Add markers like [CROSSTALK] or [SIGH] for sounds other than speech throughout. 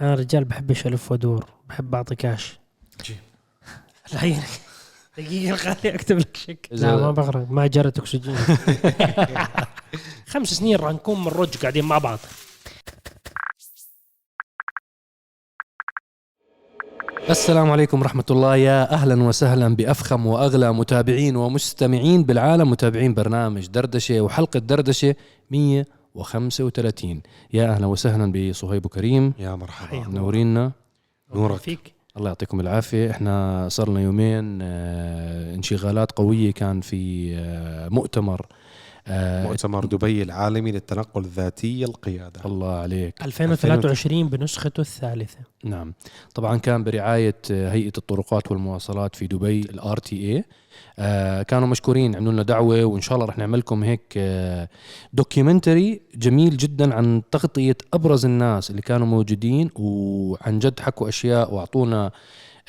أنا رجال بحبش الف وأدور بحب أعطي كاش. جي. الحين [LAUGHS] دقيقة خلي أكتب لك شيك إذا- لا ما بغرق. ما جرت أكسجين. [LAUGHS] خمس سنين راح نكون من رج قاعدين مع بعض. السلام عليكم ورحمة الله. يا أهلا وسهلا بأفخم وأغلى متابعين ومستمعين بالعالم متابعين برنامج دردشة وحلقة دردشة 135 يا أهلا وسهلا بصهيب وكريم يا مرحبا. منورينا نورك. فيك الله يعطيكم العافية. إحنا صرنا يومين آه، انشغالات قوية كان في آه، مؤتمر مؤتمر دبي العالمي للتنقل الذاتي القيادة. الله عليك. 2023 بنسخته الثالثة. نعم. طبعا كان برعاية آه، هيئة الطرقات والمواصلات في دبي ال RTA كانوا مشكورين عملوا لنا دعوة وإن شاء الله رح نعمل لكم هيك documentary جميل جدا عن تغطية أبرز الناس اللي كانوا موجودين وعن جد حكوا أشياء وأعطونا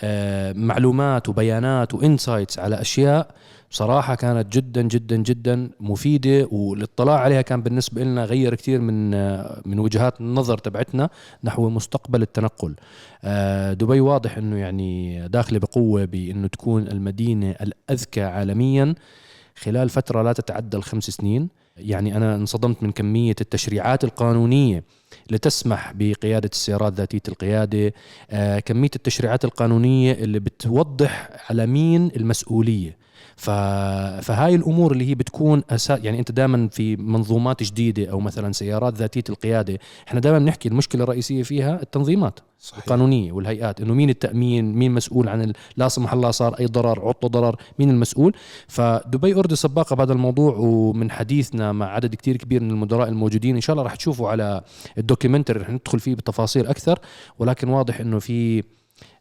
آه، معلومات وبيانات و insights على أشياء بصراحة كانت جدا جدا جدا مفيدة والاطلاع عليها كان بالنسبة لنا غير كثير من من وجهات النظر تبعتنا نحو مستقبل التنقل. آه، دبي واضح إنه يعني داخلة بقوة بإنه تكون المدينة الأذكى عالميا. خلال فترة لا تتعدى الخمس سنين. يعني أنا انصدمت من كمية التشريعات القانونية اللي تسمح بقيادة السيارات ذاتية القيادة. آه، كمية التشريعات القانونية اللي بتوضح على مين المسؤولية. ف... فهاي الأمور اللي هي بتكون أسا... يعني أنت دائما في منظومات جديدة أو مثلا سيارات ذاتية القيادة إحنا دائما بنحكي المشكلة الرئيسية فيها التنظيمات صحيح. القانونية والهيئات إنه مين التأمين مين مسؤول عن ال- لا سمح الله صار أي ضرر عطله ضرر مين المسؤول؟ فدبي already سباقة بهذا الموضوع ومن حديثنا مع عدد كتير كبير من المدراء الموجودين إن شاء الله راح تشوفوا على ال documentary رح ندخل فيه بتفاصيل أكثر ولكن واضح إنه في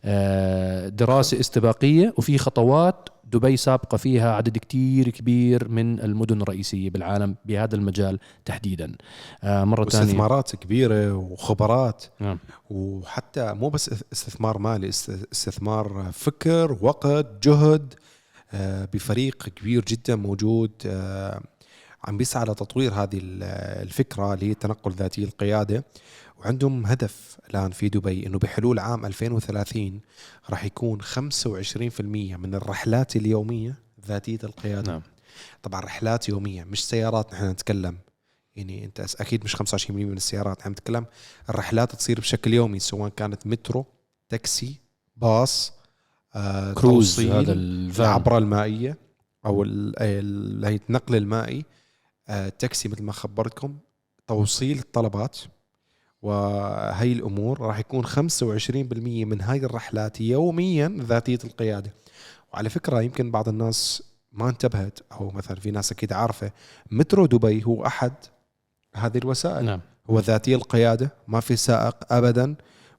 آه، دراسة استباقية وفي خطوات دبي سابقة فيها عدد كتير كبير من المدن الرئيسية بالعالم بهذا المجال تحديدا. آه، مرة ثانية واستثمارات كبيرة وخبرات. نعم. وحتى مو بس استثمار مالي است- استثمار فكر وقت جهد آه، بفريق كبير جدا موجود. آه، عم بيسعى لتطوير هذه ال- الفكرة اللي هي التنقل ذاتي القيادة. وعندهم هدف الآن في دبي أنه بحلول عام 2030 راح يكون 25% من الرحلات اليومية ذاتية القيادة. نعم. طبعا رحلات يومية مش سيارات نحن نتكلم. يعني أنت أكيد مش 25% من السيارات عم نتكلم. الرحلات تصير بشكل يومي سواء كانت مترو تاكسي باص آه كروز هذا الفان العبرة المائية أو ال- ال- هي النقل المائي. آه تاكسي مثل ما خبرتكم توصيل الطلبات. وهي الأمور راح يكون 25% من هاي الرحلات يوميا ذاتية القيادة. وعلى فكرة يمكن بعض الناس ما انتبهت أو مثلا في ناس أكيد عارفة مترو دبي هو أحد هذه الوسائل. نعم. هو ذاتي القيادة ما في سائق ابدا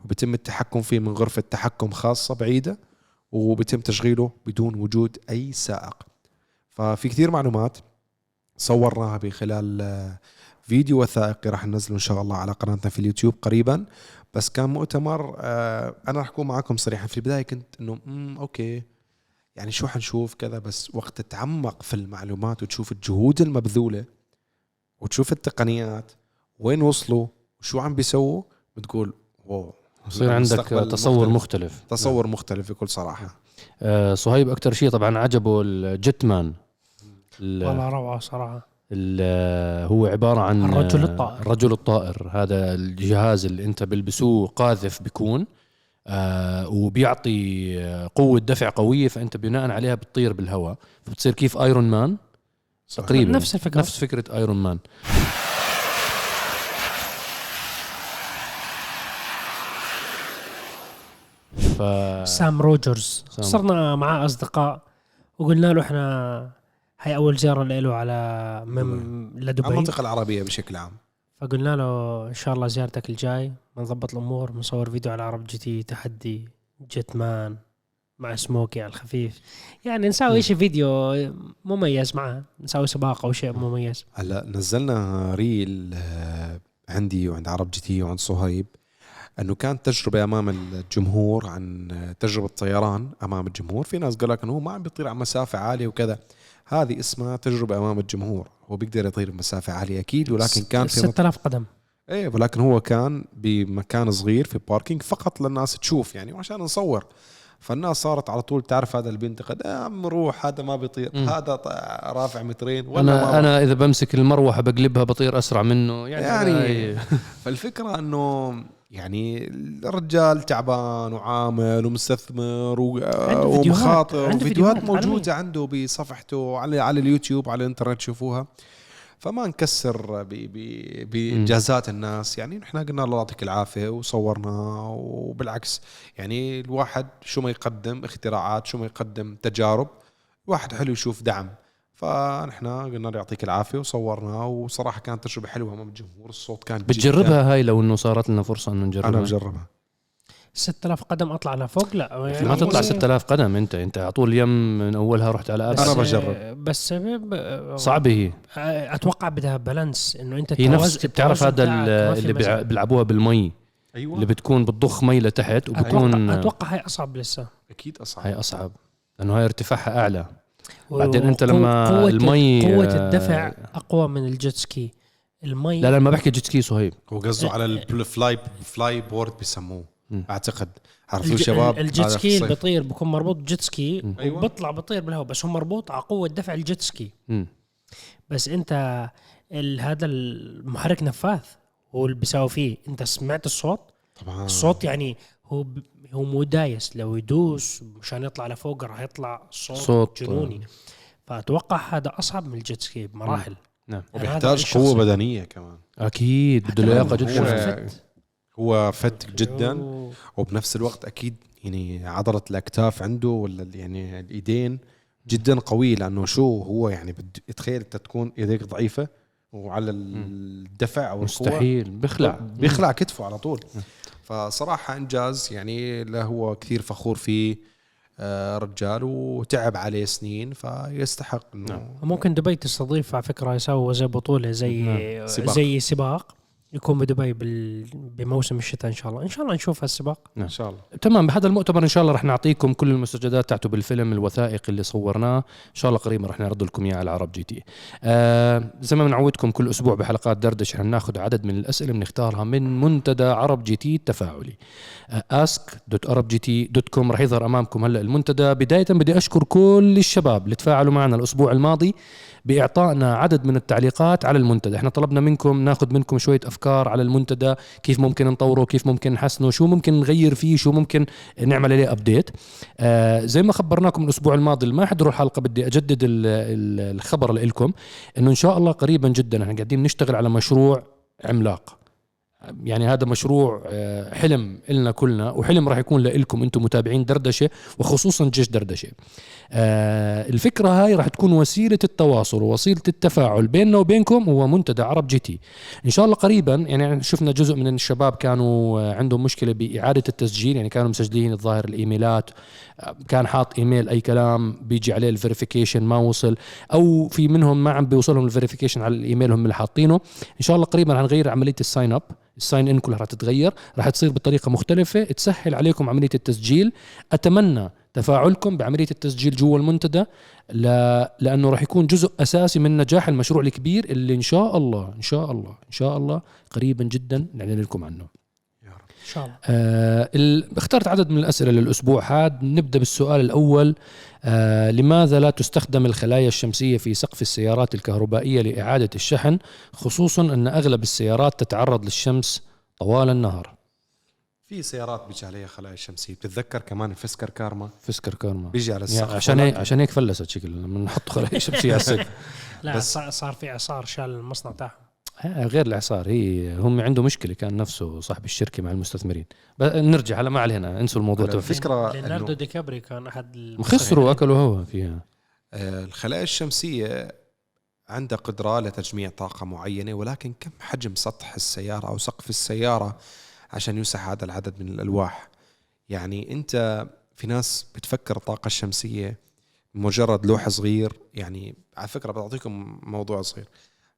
وبيتم التحكم فيه من غرفة تحكم خاصة بعيدة وبيتم تشغيله بدون وجود أي سائق. ففي كثير معلومات صورناها بخلال فيديو وثائقي راح ننزله إن شاء الله على قناتنا في اليوتيوب قريبا. بس كان مؤتمر آه، أنا راح أكون معكم صريحا. في البداية كنت إنه امم أوكي. يعني شو حنشوف كذا؟ بس وقت تتعمق في المعلومات وتشوف الجهود المبذولة وتشوف التقنيات وين وصلوا وشو عم بيسووا بتقول واو. يصير عندك تصور مختلف. مختلف. تصور مختلف بكل صراحة. آه صهيب أكثر شيء طبعا عجبه الجيتمان ال- والله روعة صراحة. ال- هو عبارة عن الرجل الطائر. الرجل الطائر هذا الجهاز اللي انت بلبسوه قاذف بيكون آه وبيعطي قوة دفع قوية فأنت بناء عليها بتطير بالهواء فبتصير كيف Iron Man. تقريبا نفس الفكرة. نفس فكرة ايرون مان ف سام روجرز سام. صرنا معاه أصدقاء وقلنا له إحنا هاي أول زيارة له على من لدبي. المنطقة العربية بشكل عام. فقلنا له إن شاء الله زيارتك الجاي. بنظبط الأمور بنصور فيديو على عرب GT تحدي Jetman مع سموكي على الخفيف. يعني نسوي شيء فيديو مميز معه. نسوي سباق أو شيء مميز. هلا نزلنا reel آه، عندي وعند عرب جي تي وعند صهيب إنه كانت تجربة أمام الجمهور عن آه، تجربة طيران أمام الجمهور. في ناس قال لك إنه هو ما عم بيطير على مسافة عالية وكذا. هذه اسمها تجربة أمام الجمهور. هو بيقدر يطير بمسافة عالية أكيد ولكن كان في 6000 قدم. إيه ولكن هو كان بمكان صغير في باركينج فقط للناس تشوف يعني وعشان نصور. فالناس صارت على طول تعرف هذا اللي بينتقد يا عم روح هذا ما بيطير مم. هذا رافع مترين ولا أنا ما أنا إذا بمسك المروحة بقلبها بطير أسرع منه يعني, يعني [LAUGHS] يعني فالفكرة إنه يعني الرجال تعبان وعامل ومستثمر و-. ومخاطر وفيديوهات فيديوهات موجودة عنده بصفحته على على اليوتيوب على الإنترنت تشوفوها فما نكسر بإنجازات الناس. يعني نحن قلنا الله يعطيك العافية وصورنا وبالعكس. يعني الواحد شو ما يقدم اختراعات شو ما يقدم تجارب الواحد حلو يشوف دعم. فنحن قلنا له يعطيك العافية وصورنا وصراحة كانت تجربة حلوة امام الجمهور الصوت كان جداً- بتجربها هاي لو إنه صارت لنا فرصة إنه نجربها؟ أنا بجربها. 6000 قدم أطلع لفوق؟ لا. يعني ما تطلع بس- 6000 قدم أنت أنت على طول اليم من أولها رحت على ابس بجرب. بس صعبة هي. أتوقع بدها balance إنه أنت هي نفس بتعرف هذا اللي بيلعبوها بالمي. أيوه. اللي بتكون بتضخ مي لتحت وبتكون أتوقع أتوقع هي أصعب لسه. أكيد أصعب. هاي أصعب. لأنه هاي ارتفاعها أعلى. بعدين أنت وقو- لما قوة المي- قوة آه، الدفع أقوى من ال jet ski المي لا لا ما بحكي jet ski صهيب هو قصده على ال fly flyboard بيسموه مم. أعتقد. عرفتوا شباب؟ ال jet ski اللي. بيطير بكون مربوط جيت سكي أيوة. وبطلع بطير بالهواء بس هو مربوط على قوة دفع الجيت سكي. بس انت ال- هذا المحرك نفاث هو اللي بيساوي فيه. انت سمعت الصوت؟ طبعا. الصوت يعني هو ب... هو مو دايس. لو يدوس مشان يطلع لفوق راح يطلع صوت, صوت. جنوني. فأتوقع هذا أصعب من الجيت سكي بمراحل نعم. يعني وبيحتاج. قوة بدنية كمان. أكيد. بده لياقة هو- جدا. فت. هو فتك جدا. وبنفس الوقت أكيد يعني عضلة الأكتاف عنده ولا يعني الإيدين جدا قوية لأنه شو هو يعني بد- تخيل أنت تكون إيديك ضعيفة وعلى الدفع أو مستحيل. بخلع بيخلع كتفه على طول. فصراحة إنجاز يعني له هو كثير فخور فيه آه، رجال وتعب عليه سنين فيستحق إنه نعم. ممكن دبي تستضيف على فكرة يسووا زي بطولة زي نعم. سباق. زي سباق يكون بدبي. بموسم الشتاء إن شاء الله. إن شاء الله نشوف هالسباق إن شاء الله. تمام بهذا المؤتمر إن شاء الله رح نعطيكم كل المستجدات تاعته بالفيلم الوثائقي اللي صورناه. إن شاء الله قريبا رح نعرض لكم إياه على عرب جي تي. آه زي ما بنعودكم كل أسبوع بحلقات دردش رح ناخذ عدد من الأسئلة بنختارها من منتدى عرب جي تي التفاعلي. ask.arabgt.com رح يظهر أمامكم هلأ المنتدى. بداية بدي أشكر كل الشباب اللي تفاعلوا معنا الأسبوع الماضي. بإعطائنا عدد من التعليقات على المنتدى. إحنا طلبنا منكم ناخذ منكم شوية أفكار على المنتدى كيف ممكن نطوره كيف ممكن نحسنه شو ممكن نغير فيه شو ممكن نعمل عليه ابديت آه زي ما خبرناكم الأسبوع الماضي اللي ما حضروا الحلقة بدي أجدد ال- ال- الخبر لكم إنه إن شاء الله قريبا جدا إحنا قاعدين نشتغل على مشروع عملاق. يعني هذا مشروع آه، حلم إلنا كلنا وحلم راح يكون لكم أنتم متابعين دردشة وخصوصا جيش دردشة. آه، الفكرة هاي راح تكون وسيلة التواصل ووسيلة التفاعل بيننا وبينكم هو منتدى عرب جي تي. إن شاء الله قريبا يعني شفنا جزء من الشباب كانوا آه، عندهم مشكلة بإعادة التسجيل يعني كانوا مسجلين الظاهر الإيميلات آه، كان حاط إيميل أي كلام بيجي عليه ال verification ما وصل أو في منهم ما عم بيوصلهم ال verification على الإيميل هم اللي حاطينه. إن شاء الله قريبا حنغير عملية ال sign up ال sign in كلها راح تتغير راح تصير بطريقة مختلفة تسهل عليكم عملية التسجيل. أتمنى تفاعلكم بعملية التسجيل جوا المنتدى ل... لأنه راح يكون جزء أساسي من نجاح المشروع الكبير اللي إن شاء الله إن شاء الله إن شاء الله قريبا جدا نعلن لكم عنه. إن شاء الله. آه ال- اخترت عدد من الأسئلة للأسبوع هذا نبدأ بالسؤال الأول آه لماذا لا تستخدم الخلايا الشمسية في سقف السيارات الكهربائية لإعادة الشحن خصوصا أن أغلب السيارات تتعرض للشمس طوال النهار؟ في سيارات بيجي عليها خلايا شمسية. بتتذكر كمان الفسكر كارما؟ فسكر كارما. بيجي على يعني السقف عشان هيك عشان هيك فلست شكل لما نحط خلايا [LAUGHS] شمسية على السقف. لا بس- صار في إعصار شال المصنع تاعهم. غير الإعصار. هي هم عنده مشكلة كان نفسه صاحب الشركة مع المستثمرين. ب- نرجع هلا ما علينا. انسوا الموضوع. تبع الفكرة ليوناردو انه دي كابري كان أحد خسروا أكلوا هوا فيها. آه، الخلايا الشمسية عندها قدرة لتجميع طاقة معينة ولكن كم حجم سطح السيارة أو سقف السيارة عشان يسع هذا العدد من الألواح؟ يعني أنت في ناس بتفكر الطاقة الشمسية مجرد لوح صغير. يعني على فكرة بعطيكم موضوع صغير.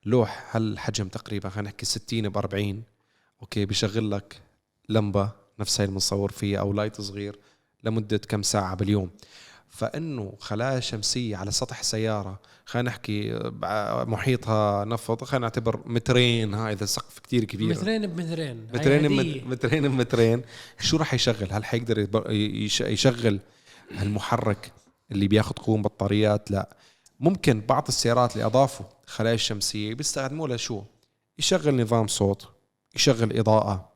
لوح هالحجم تقريبا خلينا نحكي 60 ب 40 okay بيشغل لك لمبة نفس هاي اللي بنصور فيها أو light صغير لمدة كم ساعة باليوم. فإنه خلايا شمسية على سطح سيارة خلينا نحكي محيطها نفط خلينا نعتبر مترين ها إذا سقف كتير كبير. مترين بمترين. مترين مترين بمترين. شو راح يشغل؟ هل حيقدر يشغل المحرك اللي بياخذ قوة بطاريات؟ لا. ممكن بعض السيارات اللي أضافوا خلايا الشمسية بيستخدموها لشو يشغل نظام صوت يشغل إضاءة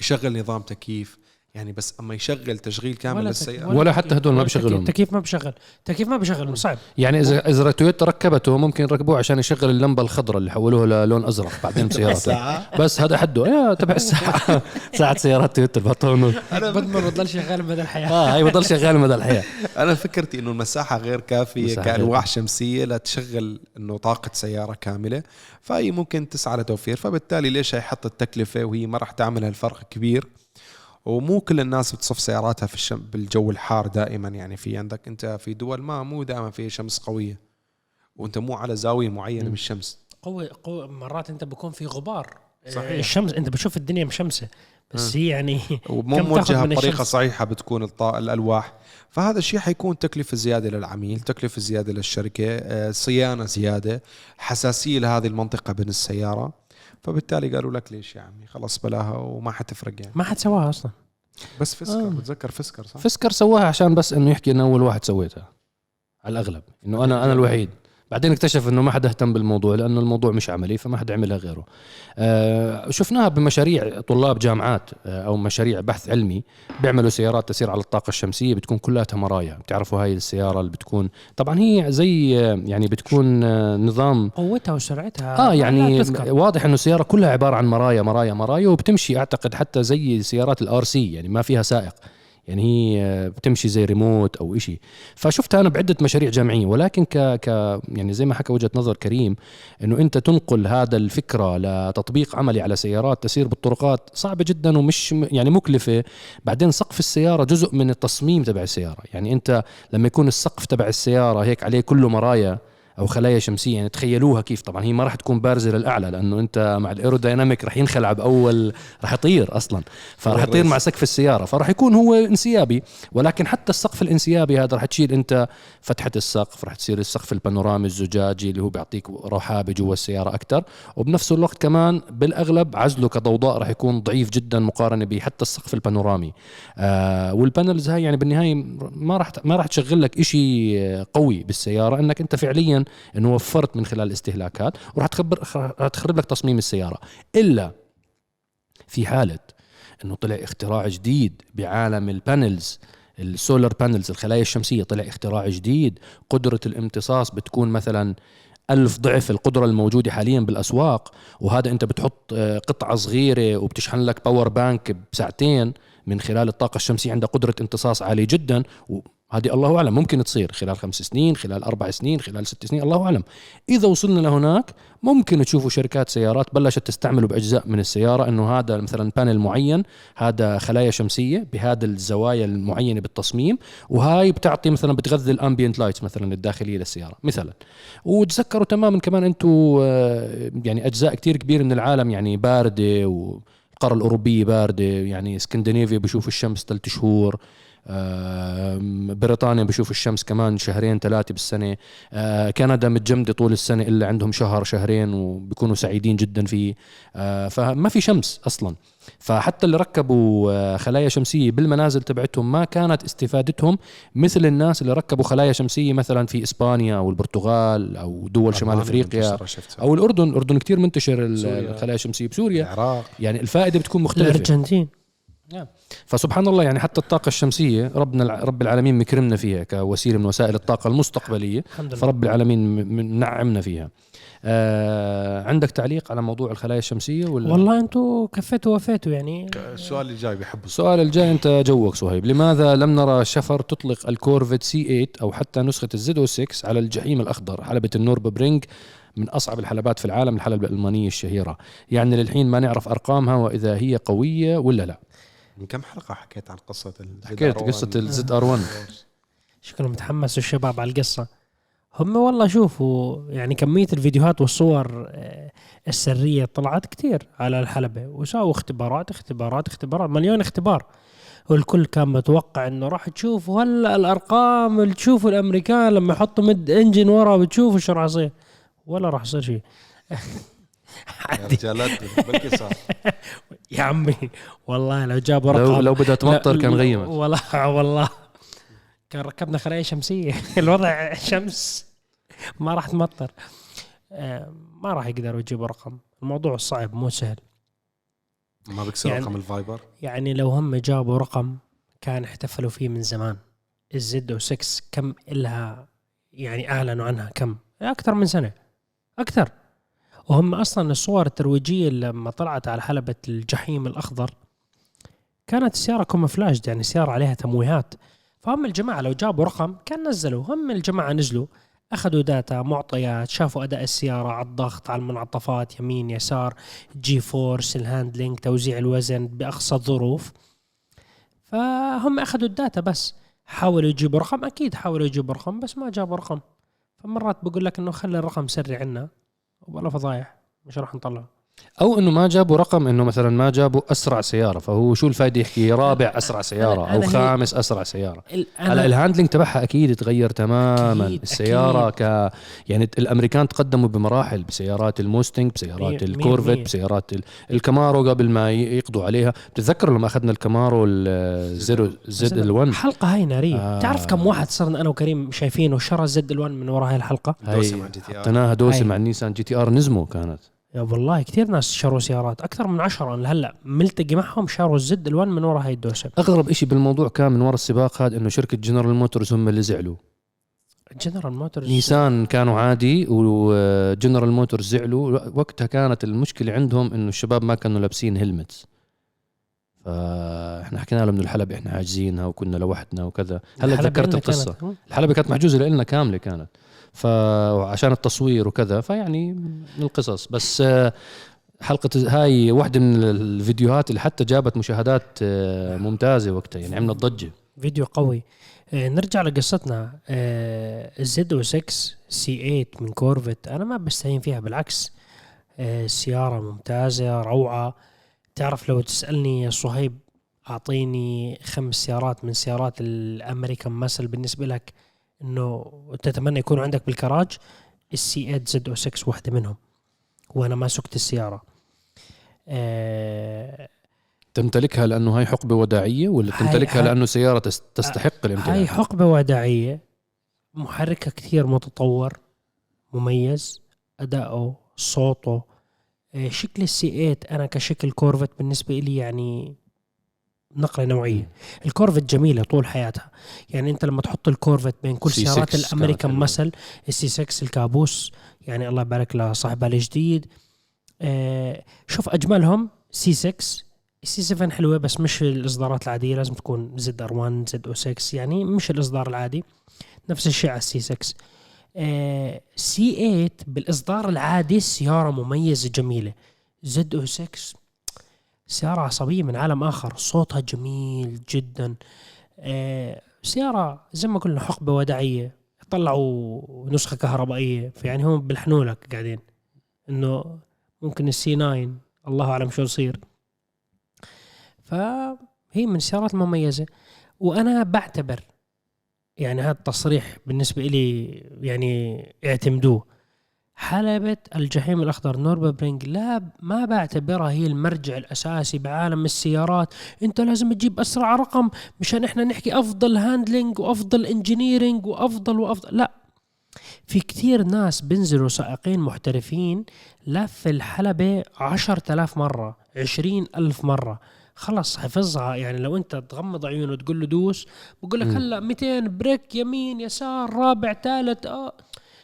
يشغل نظام تكييف يعني بس أما يشغل تشغيل كامل ولا للسيارة. تك- ولا حتى هدول ما ولا بشغلهم. تكييف- ما بشغل تكييف ما بشغل صعب. يعني اذا إذا تويوتا ركبته ممكن يركبوه عشان يشغل اللمبة الخضراء اللي حولوها للون أزرق بعدين [LAUGHS] بسيارته بس هذا حده. يا تبع الساعة. [LAUGHS] ساعة سيارات تويوتا البطون بدمر بضل شغال مدى الحياة. آه هي بضل شغال مدى الحياة. أنا فكرتي إنه المساحة غير كافية كألواح شمسية لتشغل إنه طاقة سيارة كاملة. فهي ممكن تسعى لتوفير. فبالتالي ليش يحط التكلفه وهي ما راح تعمل هالفرق كبير؟ ومو كل الناس بتصف سياراتها في الشم بالجو الحار دائما يعني. في عندك أنت في دول ما مو دائما في شمس قوية وأنت مو على زاوية معينة من الشمس قوة قوة مرات أنت بكون في غبار. صحيح. الشمس أنت بتشوف الدنيا مشمسة بس هي يعني ومو موجهة بطريقه؟ صحيحة بتكون الألواح. فهذا الشيء حيكون تكلفة زيادة للعميل تكلفة زيادة للشركة آه، صيانة زيادة حساسية لهذه المنطقة بين السيارة. فبالتالي قالوا لك ليش يا عمي؟ خلص بلاها وما حتفرق يعني. ما حد سواها أصلا. بس فسكر آه. بتذكر فسكر صح؟ فسكر سواها عشان بس إنه يحكي إنه أول واحد سويتها على الأغلب إنه أنا أنا الوحيد. بعدين اكتشف إنه ما حدا اهتم بالموضوع لأنه الموضوع مش عملي فما حدا عملها غيره. آه شفناها بمشاريع طلاب جامعات آه أو مشاريع بحث علمي بيعملوا سيارات تسير على الطاقة الشمسية بتكون كلها مرايا، بتعرفوا هاي السيارة اللي بتكون طبعا هي زي آه، يعني بتكون آه نظام قوتها وسرعتها آه يعني. واضح إنه السيارة كلها عبارة عن مرايا مرايا مرايا وبتمشي أعتقد حتى زي سيارات ال RC يعني ما فيها سائق يعني هي بتمشي زي ريموت أو إشي. فشفتها أنا بعدة مشاريع جامعية ولكن ك ك يعني زي ما حكى وجهة نظر كريم إنه أنت تنقل هذا الفكرة لتطبيق عملي على سيارات تسير بالطرقات صعبة جدا ومش يعني مكلفة. بعدين سقف السيارة جزء من التصميم تبع السيارة. يعني أنت لما يكون السقف تبع السيارة هيك عليه كله مرايا أو خلايا شمسية. يعني تخيلوها كيف. طبعا هي ما راح تكون بارزة للأعلى لأنه أنت مع ال aerodynamic راح ينخلع بأول راح يطير أصلا. فراح يطير مع سقف السيارة. فراح يكون هو انسيابي. ولكن حتى السقف الانسيابي هذا راح تشيل أنت فتحة السقف راح تصير السقف البانورامي الزجاجي اللي هو بيعطيك رحابة جوا السيارة أكثر وبنفس الوقت كمان بالأغلب عزله كضوضاء راح يكون ضعيف جدا مقارنة بحتى السقف البانورامي. آه وال panels هاي يعني بالنهاية ما راح ما راح تشغل لك شيء قوي بالسيارة إنك أنت فعليا إنه وفرت من خلال الاستهلاكات وراح تخبر راح تخرب لك تصميم السيارة. إلا في حالة إنه طلع اختراع جديد بعالم ال panels ال solar panels الخلايا الشمسية طلع اختراع جديد قدرة الامتصاص بتكون مثلا ألف ضعف القدرة الموجودة حاليا بالأسواق وهذا أنت بتحط آه، قطعة صغيرة وبتشحن لك power bank بساعتين من خلال الطاقة الشمسية عندها قدرة امتصاص عالية جدا وهذه الله أعلم. ممكن تصير خلال خمس سنين خلال أربع سنين خلال ست سنين الله أعلم. إذا وصلنا لهناك ممكن تشوفوا شركات سيارات بلشت تستعمله بأجزاء من السيارة أنه هذا مثلا panel معين هذا خلايا شمسية بهذا الزوايا المعينة بالتصميم وهاي بتعطي مثلا بتغذي ال ambient lights مثلا الداخلية للسيارة مثلا. وتذكروا تماما كمان أنتم يعني أجزاء كتير كبيرة من العالم يعني باردة والقاره الأوروبية باردة يعني اسكندنافيا بشوف الشمس ثلاث شهور. بريطانيا بشوف الشمس كمان شهرين ثلاثة بالسنة. آه، كندا متجمدة طول السنة إلا عندهم شهر شهرين وبيكونوا سعيدين جدا فيه. آه، فما في شمس أصلا. فحتى اللي ركبوا آه، خلايا شمسية بالمنازل تبعتهم ما كانت استفادتهم مثل الناس اللي ركبوا خلايا شمسية مثلا في إسبانيا أو البرتغال أو دول شمال أفريقيا. أو الأردن. الأردن كتير منتشر. الخلايا الشمسية بسوريا. العراق. يعني الفائدة بتكون مختلفة. الأرجنتين. فسبحان الله يعني حتى الطاقة الشمسية ربنا رب العالمين مكرمنا فيها كوسيلة من وسائل الطاقة المستقبلية فرب العالمين منعمنا فيها. آه عندك تعليق على موضوع الخلايا الشمسية ولا؟ والله أنتم كفيتوا وفيتوا يعني. السؤال اللي جاي بحبه السؤال الجاي انت جوك صهيب لماذا لم نرى شفروليه تطلق ال Corvette C8 أو حتى نسخة ال Z06 على الجحيم الأخضر حلبة النوربرينج من أصعب الحلبات في العالم الحلبة الألمانية الشهيرة؟ يعني للحين ما نعرف أرقامها وإذا هي قوية ولا لا. من كم حلقة حكيت عن قصة ال حكيت قصة ال ZR1 شكلهم متحمسوا الشباب على القصة. هم والله شوفوا يعني كمية الفيديوهات والصور آه، السرية طلعت كتير على الحلبة. وساووا اختبارات اختبارات اختبارات مليون اختبار. والكل كان متوقع إنه راح تشوفوا هلأ الأرقام اللي تشوفوا الأمريكان لما يحطوا mid engine ورا بتشوفوا شو راح يصير. ولا راح يصير شيء. [LAUGHS] رجالات بلكي صار يا عمي والله لو جابوا لو رقم لو بدها تمطر كان غيمت والله والله. كان ركبنا خلايا شمسية. [LAUGHS] الوضع شمس. ما راح تمطر. آه، ما راح يقدروا يجيبوا رقم. الموضوع صعب مو سهل. ما بكسر يعني- رقم ال Viper؟ يعني لو هم جابوا رقم كان احتفلوا فيه من زمان. ال Z06 كم إلها يعني أعلنوا عنها كم؟ أكثر من سنة. أكثر. وهم أصلا الصور الترويجية لما طلعت على حلبة الجحيم الأخضر. كانت السيارة camouflaged يعني سياره عليها تمويهات. فهم الجماعة لو جابوا رقم كان نزلوا. هم الجماعة نزلوا أخذوا data معطيات شافوا أداء السيارة على الضغط على المنعطفات يمين يسار G-force ال handling توزيع الوزن بأقصى الظروف. فهم أخذوا ال data بس. حاولوا يجيبوا رقم؟ أكيد حاولوا يجيبوا رقم بس ما جابوا رقم. فمرات بقول لك إنه خلي الرقم سري عنا. ولا فضايح مش راح نطلع أو إنه ما جابوا رقم إنه مثلا ما جابوا أسرع سيارة فهو شو الفائده يحكي؟ رابع [LAUGHS] أسرع سيارة أو خامس أسرع سيارة. ال- هلا ال handling تبعها أكيد تغير تماما. أكيد، السيارة أكيد. ك يعني الأمريكان تقدموا بمراحل بسيارات ال Mustang بسيارات ال Corvette. بسيارات ال- ال Camaro قبل ما يقضوا عليها. بتتذكروا لما أخذنا ال Camaro ال zero ZL1 حلقه هاي نارية. آه. تعرف كم واحد صرنا أنا وكريم شايفينه شرى ZL1 من وراء هاي الحلقة؟ دوسة مع GT-R حطيناها دوسة. مع ال Nissan GT-R Nismo كانت. يا والله كثير ناس شروا سيارات أكثر من عشرة لهلا ملتقي معهم شروا ال ZL1 من وراء هاي الدوسة. أغرب إشي بالموضوع كان من وراء السباق هذا إنه شركة General Motors هم اللي زعلوا. General Motors Nissan كانوا عادي و General Motors زعلوا. وقتها كانت المشكلة عندهم إنه الشباب ما كانوا لابسين helmets فاحنا حكينا لهم إنه الحلبة إحنا حاجزينها وكنا لوحدنا وكذا. هلأ تذكرت القصة. الحلبة كانت محجوزة لنا كاملة كانت. فعشان التصوير وكذا فيعني من القصص. بس آه، حلقة هاي واحدة من الفيديوهات اللي حتى جابت مشاهدات آه، ممتازة وقتها يعني عملت ضجة. فيديو قوي. آه، نرجع لقصتنا. الزد أو 6 سي 8 من كورفت أنا ما بستهين فيها بالعكس. سيارة ممتازة روعة. تعرف لو تسألني يا صهيب أعطيني خمس سيارات من سيارات ال American muscle بالنسبة لك إنه تتمنى يكون عندك بالكراج السي 8 زد أو 6 واحدة منهم. وأنا ما سقت السيارة. آه، تمتلكها لأنه هاي حقبة وداعية ولا تمتلكها هاي- لأنه سيارة تس- تستحق الامتلاك هاي حقبة وداعية. محركها كثير متطور مميز. أداؤه صوته آه، شكل ال C8 أنا كشكل Corvette بالنسبة لي يعني نقلة نوعية. ال Corvette جميلة طول حياتها. يعني أنت لما تحط ال Corvette بين كل C6 سيارات حلوة. مثل ال C6 الكابوس يعني الله يبارك لصاحبها الجديد. آه، شوف أجملهم سي 6 السي 7 حلوة بس مش الإصدارات العادية لازم تكون زد آر 1 زد أو 6 يعني مش الإصدار العادي. نفس الشيء على ال C6 C8 بالإصدار العادي سيارة مميزة جميلة. Z06 سيارة عصبية من عالم آخر صوتها جميل جدا. آه، سيارة زي ما قلنا حقبة وداعية طلعوا نسخة كهربائية فيعني هم بلمحوا لك قاعدين إنه ممكن ال C9 الله أعلم شو يصير. فهي من السيارات المميزة. وأنا بعتبر يعني هذا التصريح بالنسبة لي يعني اعتمدوه. حلبة الجحيم الأخضر Nürburgring لا ما بعتبرها هي المرجع الأساسي بعالم السيارات. أنت لازم تجيب أسرع رقم مشان إحنا نحكي أفضل handling وأفضل engineering وأفضل وأفضل. لا في كتير ناس بنزلوا سائقين محترفين لف الحلبة عشرة آلاف مرة عشرين ألف مرة. خلص حفظها. يعني لو أنت تغمض عيونه وتقول له دوس بقول لك. هلا 200 brake يمين يسار رابع ثالث آه.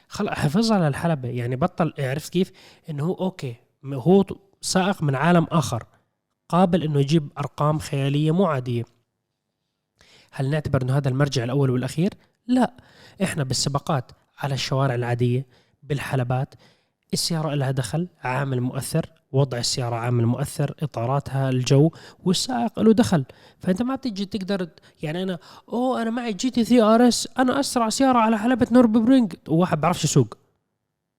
خلص حفظها للحلبة يعني بطل عرفت كيف؟ إنه هو okay هو سائق من عالم آخر قابل إنه يجيب أرقام خيالية مو عادية. هل نعتبر إنه هذا المرجع الأول والأخير؟ لا. إحنا بالسباقات على الشوارع العادية بالحلبات السيارة لها دخل عامل مؤثر وضع السيارة عامل مؤثر إطاراتها الجو والسائق له دخل. فأنت ما بتجي تقدر يعني أنا أوه أنا معي GT3 RS أنا أسرع سيارة على حلبة Nürburgring وواحد بعرفش يسوق.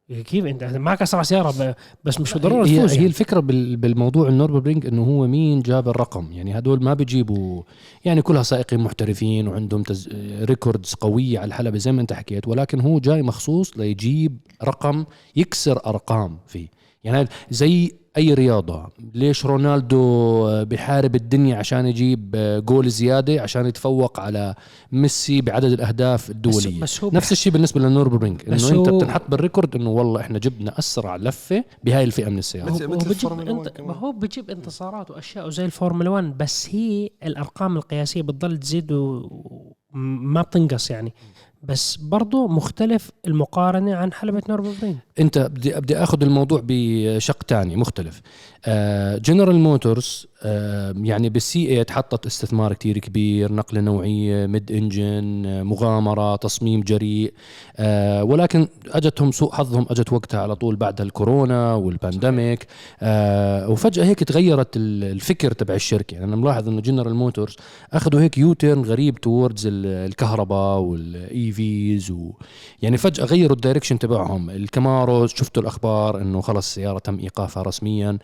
كيف انت؟ معك أسرع سيارة بس مش بالضرورة هي, تفوز هي يعني. الفكرة بال- بالموضوع ال Nürburgring إنه هو مين جاب الرقم. يعني هدول ما بيجيبوا يعني كلها سائقين محترفين وعندهم تز... records قوية على الحلبة زي ما انت حكيت ولكن هو جاي مخصوص ليجيب رقم يكسر أرقام فيه. يعني زي أي رياضة؟ ليش رونالدو بحارب الدنيا عشان يجيب جول زيادة عشان يتفوق على ميسي بعدد الأهداف بس, الدولية؟ بس هو نفس الشيء بالنسبة لل Nürburgring بس إنه أنت بتنحط بال record إنه والله إحنا جبنا أسرع لفة بهاي الفئة من السيارات هو بجيب الفورمولا 1 انت كمان. ما هو بجيب انتصارات وأشياء زي الفورمولا 1 بس هي الأرقام القياسية بتضل تزيد وما بتنقص يعني. بس برضو مختلف المقارنة عن حلبة Nürburgring انت بدي بدي آخذ الموضوع بشق تاني مختلف. General Motors يعني بال C8 حطت استثمار كتير كبير نقله نوعية mid-engine آه، مغامرة تصميم جريء آه، ولكن أجتهم سوء حظهم أجت وقتها على طول بعد الكورونا وال pandemic آه، وفجأة هيك تغيرت ال- الفكر تبع الشركة. يعني أنا ملاحظ إنه General Motors أخذوا هيك U-turn غريب towards الكهرباء وال EVs و يعني فجأة غيروا ال direction تبعهم. الكامارو شفتوا الأخبار إنه خلص السياره تم إيقافها رسميا. آه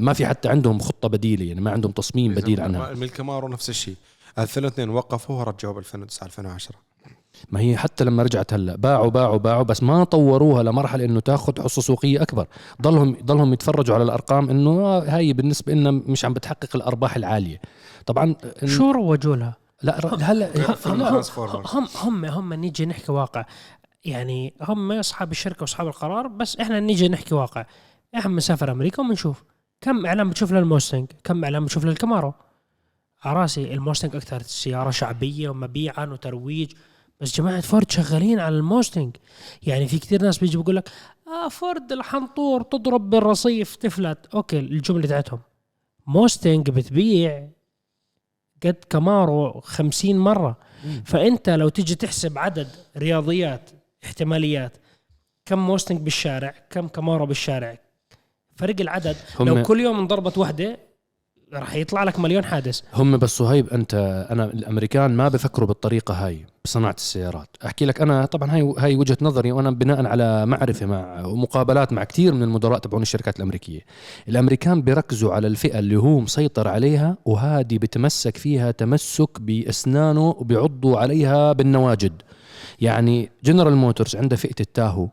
ما في حتى عندهم خطة بديلة يعني ما عندهم تصميم بديل عنها. من الكامارو نفس الشيء. 2002 وقفوا ورجعوا ب 2009 2010 ما هي حتى لما رجعت هلا باعوا باعوا باعوا بس ما طوروها لمرحلة إنه تاخذ حصة سوقية أكبر. ضلهم ضلهم يتفرجوا على الأرقام إنه آه، هاي بالنسبة لنا مش عم بتحقق الأرباح العالية. طبعا شو روجوا لها؟ لا هلا هم. هم هم هم نيجي نحكي واقع. يعني هم أصحاب الشركة وأصحاب القرار بس إحنا نيجي نحكي واقع. إحنا بنسافر أمريكا وبنشوف. كم إعلان بتشوف للموستنج؟ كم إعلان بتشوف للكامارو على رأسي الموستنج أكثر سيارة شعبية ومبيعا وترويج. بس جماعة فورد شغالين على الموستنج. يعني في كثير ناس بيجي بيقول لك آه فورد الحنطور تضرب بالرصيف تفلت. أوكي الجملة تاعتهم. موستنج بتبيع قد كامارو خمسين مرة. فأنت لو تيجي تحسب عدد رياضيات احتماليات كم موستنج بالشارع كم كامارو بالشارع فرق العدد. هم- لو كل يوم انضربت وحدة راح يطلع لك مليون حادث. هم بس صهيب أنت أنا الأمريكان ما بفكروا بالطريقة هاي بصناعة السيارات. أحكي لك أنا طبعا هاي هاي وجهة نظري وأنا بناء على معرفة مع ومقابلات مع كثير من المدراء تبعون الشركات الأمريكية. الأمريكان بيركزوا على الفئة اللي هو مسيطر عليها وهذه بتمسك فيها تمسك بأسنانه وبيعضوا عليها بالنواجد. يعني جنرال موتورز عنده فئة التاهو.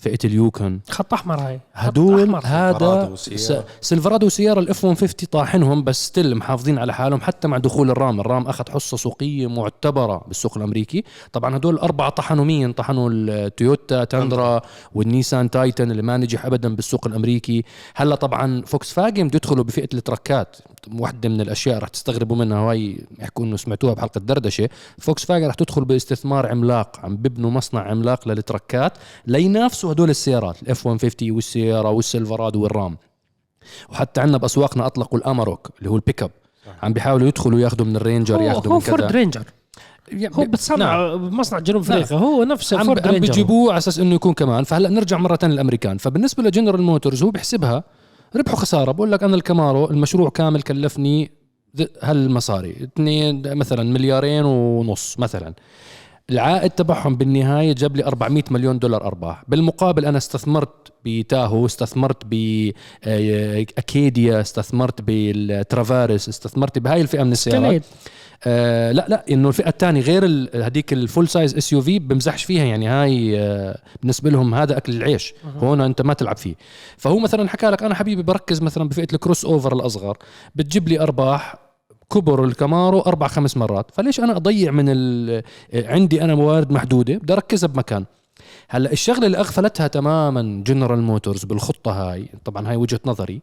فئة اليوكن. خط أحمر هاي. خط هدول. هذا سيلفرادو س- وسييرا. ال F 150 طاحنهم بس still محافظين على حالهم حتى مع دخول الرام. الرام أخذ حصة سوقية معتبرة بالسوق الأمريكي. طبعا هدول الاربعه طحنوا مين طحنوا التويوتا تاندرا والنيسان تايتن اللي ما نجح ابدا بالسوق الأمريكي. هلأ طبعا فوكس فاجن بده يدخلوا بفئة ال trucks. واحدة من الأشياء رح تستغربوا منها وهي يحكوا إنه سمعتوها بحلقة دردشة. فوكس فاجن رح تدخل باستثمار عملاق. عم ببنوا مصنع عملاق لل trucks لينافسوا هدول السيارات ال F 150 والسييرا والسيلفرادو والرام. وحتى عندنا بأسواقنا أطلقوا الأماروك اللي هو البيك اب عم بيحاولوا يدخلوا ياخذوا من الرينجر هو, ياخذوا هو من فورد كذا رينجر. يعني هو بتصنع بمصنع جنوب أفريقيا هو نفس عم, فورد عم رينجر. بيجيبوه على أساس إنه يكون كمان. فهلأ نرجع مرة ثانية للأمريكان. فبالنسبة لجنرال موتورز هو بيحسبها ربح وخساره بقول لك أنا الكامارو المشروع كامل كلفني هالمصاري. اثنين مثلا مليارين ونص مثلا. العائد تبعهم بالنهاية جاب لي 400 مليون دولار أرباح. بالمقابل أنا استثمرت بتاهو استثمرت بأكاديا استثمرت بالترافيرس استثمرت بهاي الفئة من السيارات. آه لا لا إنه الفئة الثانية غير هذيك ال full-size SUV بمزحش فيها يعني هاي آه بالنسبة لهم هذا أكل العيش. هون أنت ما تلعب فيه. فهو مثلا حكى لك أنا حبيبي بركز مثلا بفئة ال crossover الأصغر. بتجيب لي أرباح كبر الكامارو أربع خمس مرات. فليش أنا أضيع من ال- عندي أنا موارد محدودة؟ بدي أركزها بمكان. هلأ الشغلة اللي أغفلتها تماما جنرال موتورز بالخطة هاي طبعا هاي وجهة نظري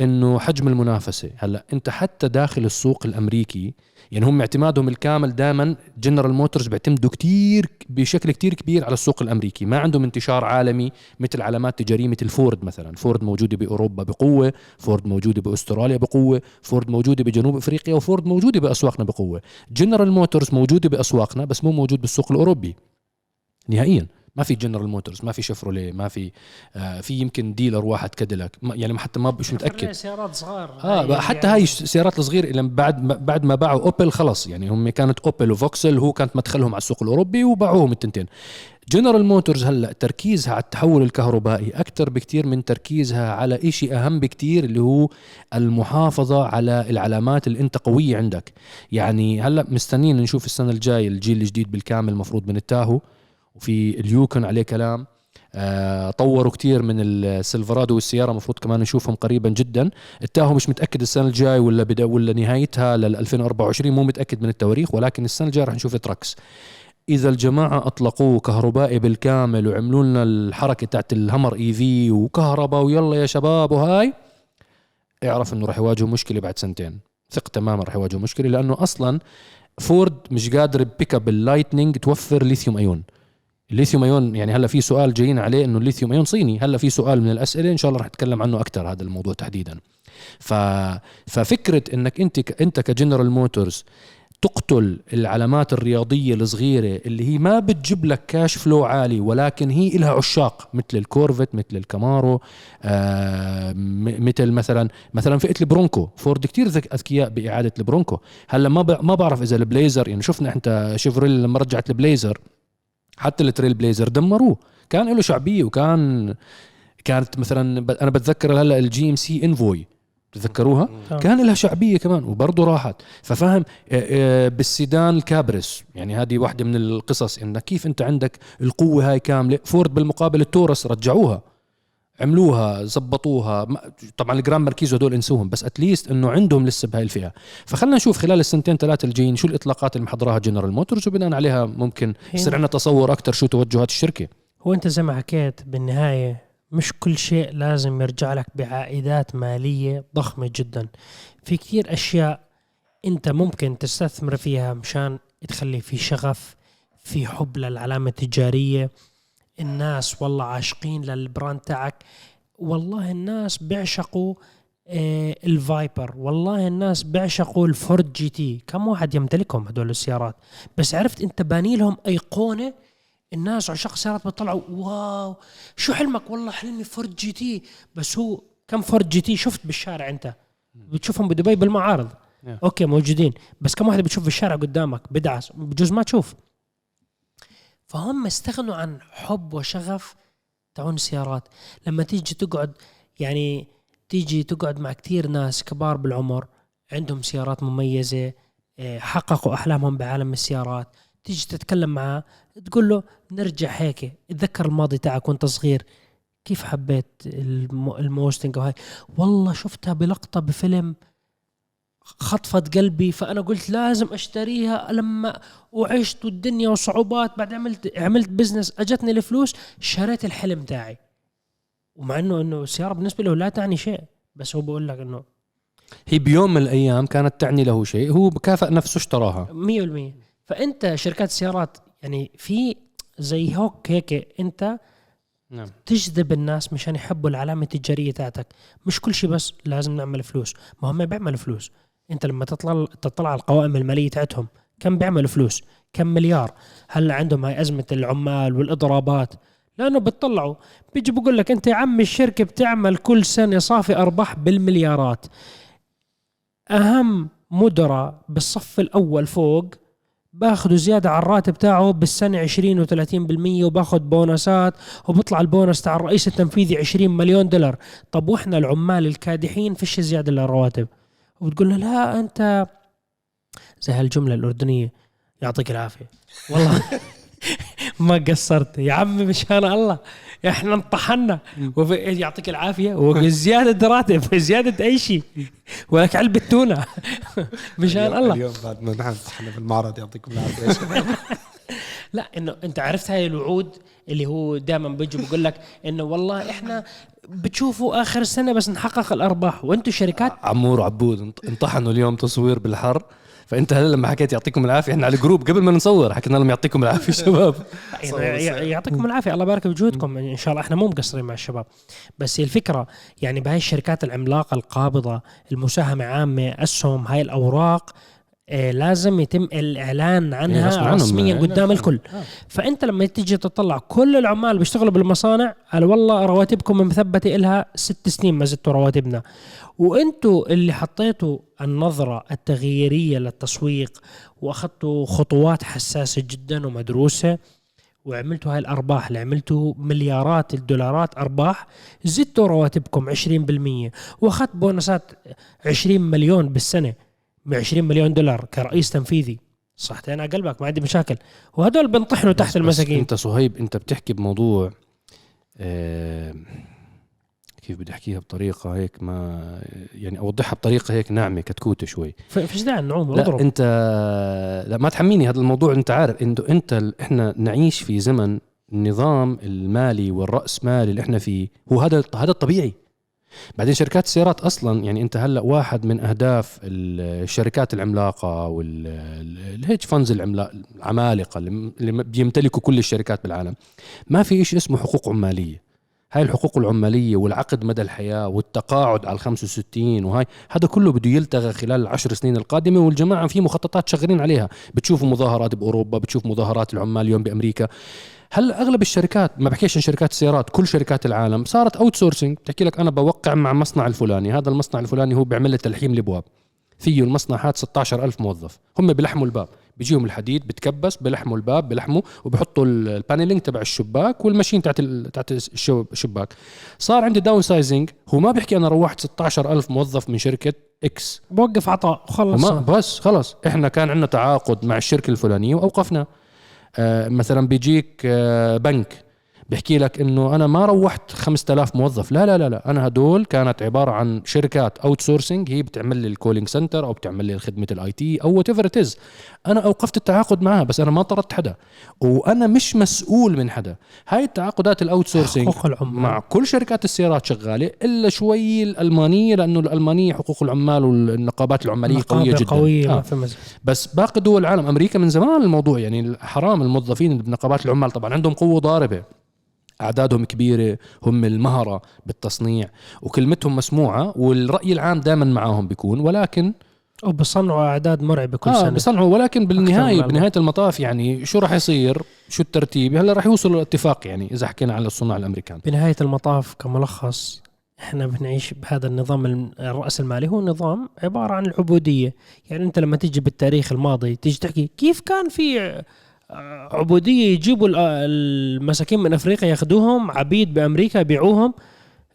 إنه حجم المنافسة. هلأ أنت حتى داخل السوق الأمريكي يعني هم اعتمادهم الكامل دائما جنرال موتورز بيعتمدوا كتير بشكل كتير كبير على السوق الأمريكي. ما عندهم انتشار عالمي مثل علامات تجارية مثل فورد مثلا. فورد موجودة بأوروبا بقوة فورد موجودة بأستراليا بقوة فورد موجودة بجنوب أفريقيا وفورد موجودة بأسواقنا بقوة. جنرال موتورز موجودة بأسواقنا بس مو موجود بالسوق الأوروبي. نهائيا. ما في جنرال موتورز ما في شيفروليه ما في آه في يمكن dealer واحد كاديلاك يعني حتى ما مش متأكد. سيارات صغار. آه بقى حتى هاي السيارات الصغيره لما بعد بعد ما باعوا اوبل خلص يعني هم كانت اوبل وفوكسل هو كانت مدخلهم على السوق الأوروبي وباعوهم التنتين. جنرال موتورز هلأ تركيزها على التحول الكهربائي أكثر بكتير من تركيزها على إشي أهم بكتير اللي هو المحافظة على العلامات اللي أنت قوية عندك. يعني هلأ مستنيين نشوف السنة الجاية الجيل الجديد بالكامل المفروض من التاهو وفي اليوكن عليه كلام. آه، طوروا كتير من السيلفرادو والسييرا المفروض كمان نشوفهم قريبا جدا. التاهو مش متأكد السنة الجاي ولا بدا ولا نهايتها لل 2024 مو متأكد من التواريخ ولكن السنة الجايه رح نشوف تراكس إذا الجماعة أطلقوه كهربائي بالكامل وعملوا لنا الحركة تاعت الهمر EV وكهرباء ويلا يا شباب وهاي اعرف إنه رح يواجهوا مشكلة بعد سنتين. ثق تماما رح يواجهوا مشكلة لأنه أصلا فورد مش قادر بيك أب اللايتنينج توفر lithium-ion. ال lithium-ion يعني هلا في سؤال جايين عليه إنه ال lithium-ion صيني. هلا في سؤال من الأسئلة إن شاء الله رح نتكلم عنه أكثر هذا الموضوع تحديدا. ف... ففكرة إنك أنت ك... أنت كجنرال موتورز تقتل العلامات الرياضية الصغيرة اللي هي ما بتجيب لك cash flow عالي ولكن هي إلها عشاق مثل الكورفت مثل الكامارو آه مثل مثلا مثلا فئة البرونكو. فورد كتير ذك أذكياء بإعادة البرونكو. هلا ما. ما بعرف إذا البليزر يعني شفنا انت شيفروليه لما رجعت البليزر حتى التريل بليزر دمروه. كان له شعبية وكان كانت مثلا أنا بتذكر هلأ الجي ام سي انفوي تتذكروها آه. كان لها شعبية كمان وبرضه راحت. ففهم آه، بالسيدان الكابريس يعني هذه واحدة من القصص انك كيف أنت عندك القوة هاي كاملة؟ فورد بالمقابل التورس رجعوها. عملوها زبطوها. طبعا ال Grand Marquis وهدول انسوهم بس at least إنه عندهم لسه بهاي الفئة. فخلنا نشوف خلال السنتين ثلاثة الجايين شو الإطلاقات اللي محضراها جنرال موتورز وبناء عليها ممكن يصير عندنا تصور أكثر شو توجهات الشركة. هو أنت زي ما حكيت بالنهاية مش كل شيء لازم يرجع لك بعائدات مالية ضخمة جدا. في كثير أشياء أنت ممكن تستثمر فيها مشان تخلي في شغف في حب للعلامة التجارية. الناس والله عاشقين لل brand تاعك. والله الناس بيعشقوا آه، ال Viper. والله الناس بيعشقوا الفورد GT. كم واحد يمتلكهم هدول السيارات؟ بس عرفت انت باني لهم أيقونة؟ الناس عشاق سيارات بيطلعوا wow شو حلمك؟ والله حلمي فورد GT. بس هو كم فورد GT شفت بالشارع انت؟ بتشوفهم بدبي بالمعارض. نعم. okay موجودين. بس كم واحد بتشوف بالشارع قدامك؟ بدعس. بجوز ما تشوف. فهم استغنوا عن حب وشغف تاعون السيارات. لما تيجي تقعد يعني تيجي تقعد مع كثير ناس كبار بالعمر عندهم سيارات مميزة إيه، حققوا أحلامهم بعالم السيارات تيجي تتكلم معاه تقول له نرجع هيك اتذكر الماضي تاعك وانت صغير كيف حبيت الم- الموستنج وهاي والله شفتها بلقطة بفيلم خطفت قلبي فأنا قلت لازم أشتريها. لما وعشت والدنيا وصعوبات بعد عملت عملت بزنس أجتني الفلوس شريت الحلم تاعي ومع إنه إنه السيارة بالنسبة له لا تعني شيء بس هو بقول لك إنه هي بيوم من الأيام كانت تعني له شيء هو بكافئ نفسه اشتراها. 100% فأنت شركات السيارات يعني في زي هوك هيك أنت نعم. تجذب الناس مشان يحبوا العلامة التجارية تاعتك مش كل شيء بس لازم نعمل فلوس. ما هم بيعملوا فلوس. انت لما تطلع تطلع على القوائم المالية تاعتهم كم بيعملوا فلوس؟ كم مليار؟ هلا عندهم هاي أزمة العمال والإضرابات؟ لأنه بتطلعوا بيجي بقول لك أنت يا عم الشركة بتعمل كل سنة صافي أرباح بالمليارات. أهم مدراء بالصف الأول فوق باخذوا زيادة على الراتب تاعه بالسنة 20 و30% وباخذ بونصات وبيطلع البونص تاع الرئيس التنفيذي 20 مليون دولار. طب وإحنا العمال الكادحين فيش زيادة للرواتب؟ وبتقول له لا أنت زي هالجملة الأردنية يعطيك العافية. والله [LAUGHS] ما قصرت. يا عمي مشان الله إحنا انطحنا. وفي يعطيك العافية. وزياده راتب زيادة أي شيء. ولك علبه تونه [LAUGHS] مشان الله. اليوم بعد ما نحن في المعرض يعطيكم العافية. [LAUGHS] لا إنه أنت عرفت هاي الوعود اللي هو دائما بيجي بقول لك إنه والله إحنا بتشوفوا آخر السنة بس نحقق الأرباح وأنتم شركات؟ عمور وعبود انط- انطحنوا اليوم تصوير بالحر. فأنت هلا لما حكيت يعطيكم العافية إحنا على الجروب قبل ما نصور حكينا لهم يعطيكم العافية شباب. [LAUGHS] يعطيكم العافية الله يبارك بجهودكم إن شاء الله إحنا مو مقصرين مع الشباب. بس هي الفكرة يعني بهاي الشركات العملاقة القابضة المساهمة عامة أسهم هاي الأوراق لازم يتم الإعلان إيه، عنها عنهم. رسميا إيه، قدام نعم. الكل آه. فأنت لما تيجي تطلع كل العمال بيشتغلوا بالمصانع قال والله رواتبكم مثبتة إلها ست سنين ما زدتوا رواتبنا وأنتوا اللي حطيتوا النظرة التغييرية للتسويق وأخذتوا خطوات حساسة جدا ومدروسة وعملتوا هاي الأرباح اللي عملتوا مليارات الدولارات أرباح زدتوا رواتبكم 20% وأخذت بونصات 20 مليون بالسنة 20 مليون دولار كرئيس تنفيذي. صحتين على قلبك ما عندي مشاكل. وهدول بنطحنوا تحت بس المساكين. انت صهيب انت بتحكي بموضوع آه، كيف بدي احكيها بطريقة هيك ما يعني اوضحها بطريقة هيك ناعمة كتكوتة شوي. فيش داعي النعوم لا اضرب. انت لا ما تحميني هذا الموضوع انت عارف انت انت ال- إحنا نعيش في زمن النظام المالي والرأسمالي اللي إحنا فيه هو هذا هذا الطبيعي. بعدين شركات السيارات أصلا يعني أنت هلأ واحد من أهداف ال- الشركات العملاقة وال hedge funds العمالقة اللي بيمتلكوا كل الشركات بالعالم. ما في شيء اسمه حقوق عمالية. هاي الحقوق العمالية والعقد مدى الحياة والتقاعد على ال 65 وهاي هذا كله بده يلتغى خلال العشر سنين القادمة والجماعة في مخططات شغالين عليها. بتشوفوا مظاهرات بأوروبا بتشوف مظاهرات العمال اليوم بأمريكا. هلا أغلب الشركات ما بحكيش عن شركات السيارات كل شركات العالم صارت outsourcing بتحكي لك أنا بوقع مع مصنع الفلاني هذا المصنع الفلاني هو بيعمل لي تلحيم الابواب فيه المصنع هذا 16000 موظف هم بلحموا الباب بيجيهم الحديد بتكبس بلحموا الباب بلحموا وبحطوا ال- ال paneling تبع الشباك وال machine تاعت تاعت الشباك. صار عندي downsizing هو ما بيحكي أنا روحت 16000 موظف من شركة X بوقف عطاء وخلص وما بس خلص إحنا كان عندنا تعاقد مع الشركة الفلانية وأوقفنا. آه مثلا بيجيك آه بنك. بيحكي لك إنه أنا ما روحت 5000 موظف. لا لا لا لا. أنا هدول كانت عبارة عن شركات outsourcing هي بتعمل لي ال calling center أو بتعمل لي خدمه ال IT أو whatever أنا أوقفت التعاقد معها بس أنا ما طردت حدا. وأنا مش مسؤول من حدا. هاي التعاقدات ال outsourcing مع كل شركات السيارات شغالة إلا شوي الألمانية لأنه الألمانية حقوق العمال والنقابات العمالية قوية جدا. قوية آه. بس باقي دول العالم أمريكا من زمان الموضوع يعني حرام الموظفين بنقابات العمال. طبعا عندهم قوة ضاربة. أعدادهم كبيرة هم المهره بالتصنيع وكلمتهم مسموعة والرأي العام دائما معاهم بيكون ولكن وبصنعوا أعداد مرعبة كل آه سنة. بيصنعوا ولكن بالنهاية بنهاية المطاف يعني شو راح يصير؟ شو الترتيب؟ هلا راح يوصلوا لاتفاق يعني إذا حكينا على الصناع الأمريكان. بنهاية المطاف كملخص إحنا بنعيش بهذا النظام المالي. هو نظام عبارة عن العبودية. يعني أنت لما تيجي بالتاريخ الماضي تيجي تحكي كيف كان في آه، عبودية يجيبوا ال- المساكين من أفريقيا ياخذوهم عبيد بأمريكا يبيعوهم.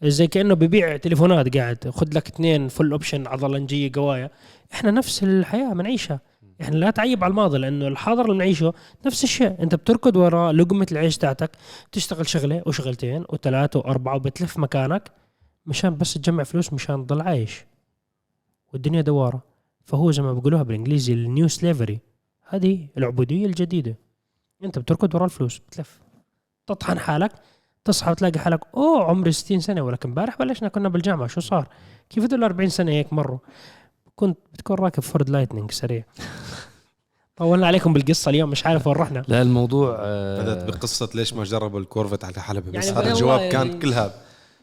زي كأنه ببيع تليفونات قاعد. خذ لك اثنين full option عضلنجيه قوايا. إحنا نفس الحياة بنعيشها إحنا لا تعيب على الماضي لأنه الحاضر اللي بنعيشه نفس الشيء. أنت بتركض وراء لقمة العيش تاعتك تشتغل شغلة وشغلتين وثلاثة وأربعة وبتلف مكانك مشان بس تجمع فلوس مشان تضل عايش. والدنيا دوارة. فهو زي ما بيقولوها بالإنجليزي ال new slavery هذه العبودية الجديدة أنت بتركض وراء الفلوس بتلف تطحن حالك تصحى وتلاقي حالك أوه عمري 60 سنة ولكن امبارح بلشنا كنا بالجامعة شو صار؟ كيف هدول 40 سنة هيك مروا؟ كنت بتكون راكب فورد Lightning سريع [LAUGHS] طولنا عليكم بالقصة اليوم مش عارف وين رحنا لا الموضوع آه بدأت بقصة ليش ما جربوا ال Corvette على حلبة بس يعني هذا والله الجواب يعني- كان كل هذا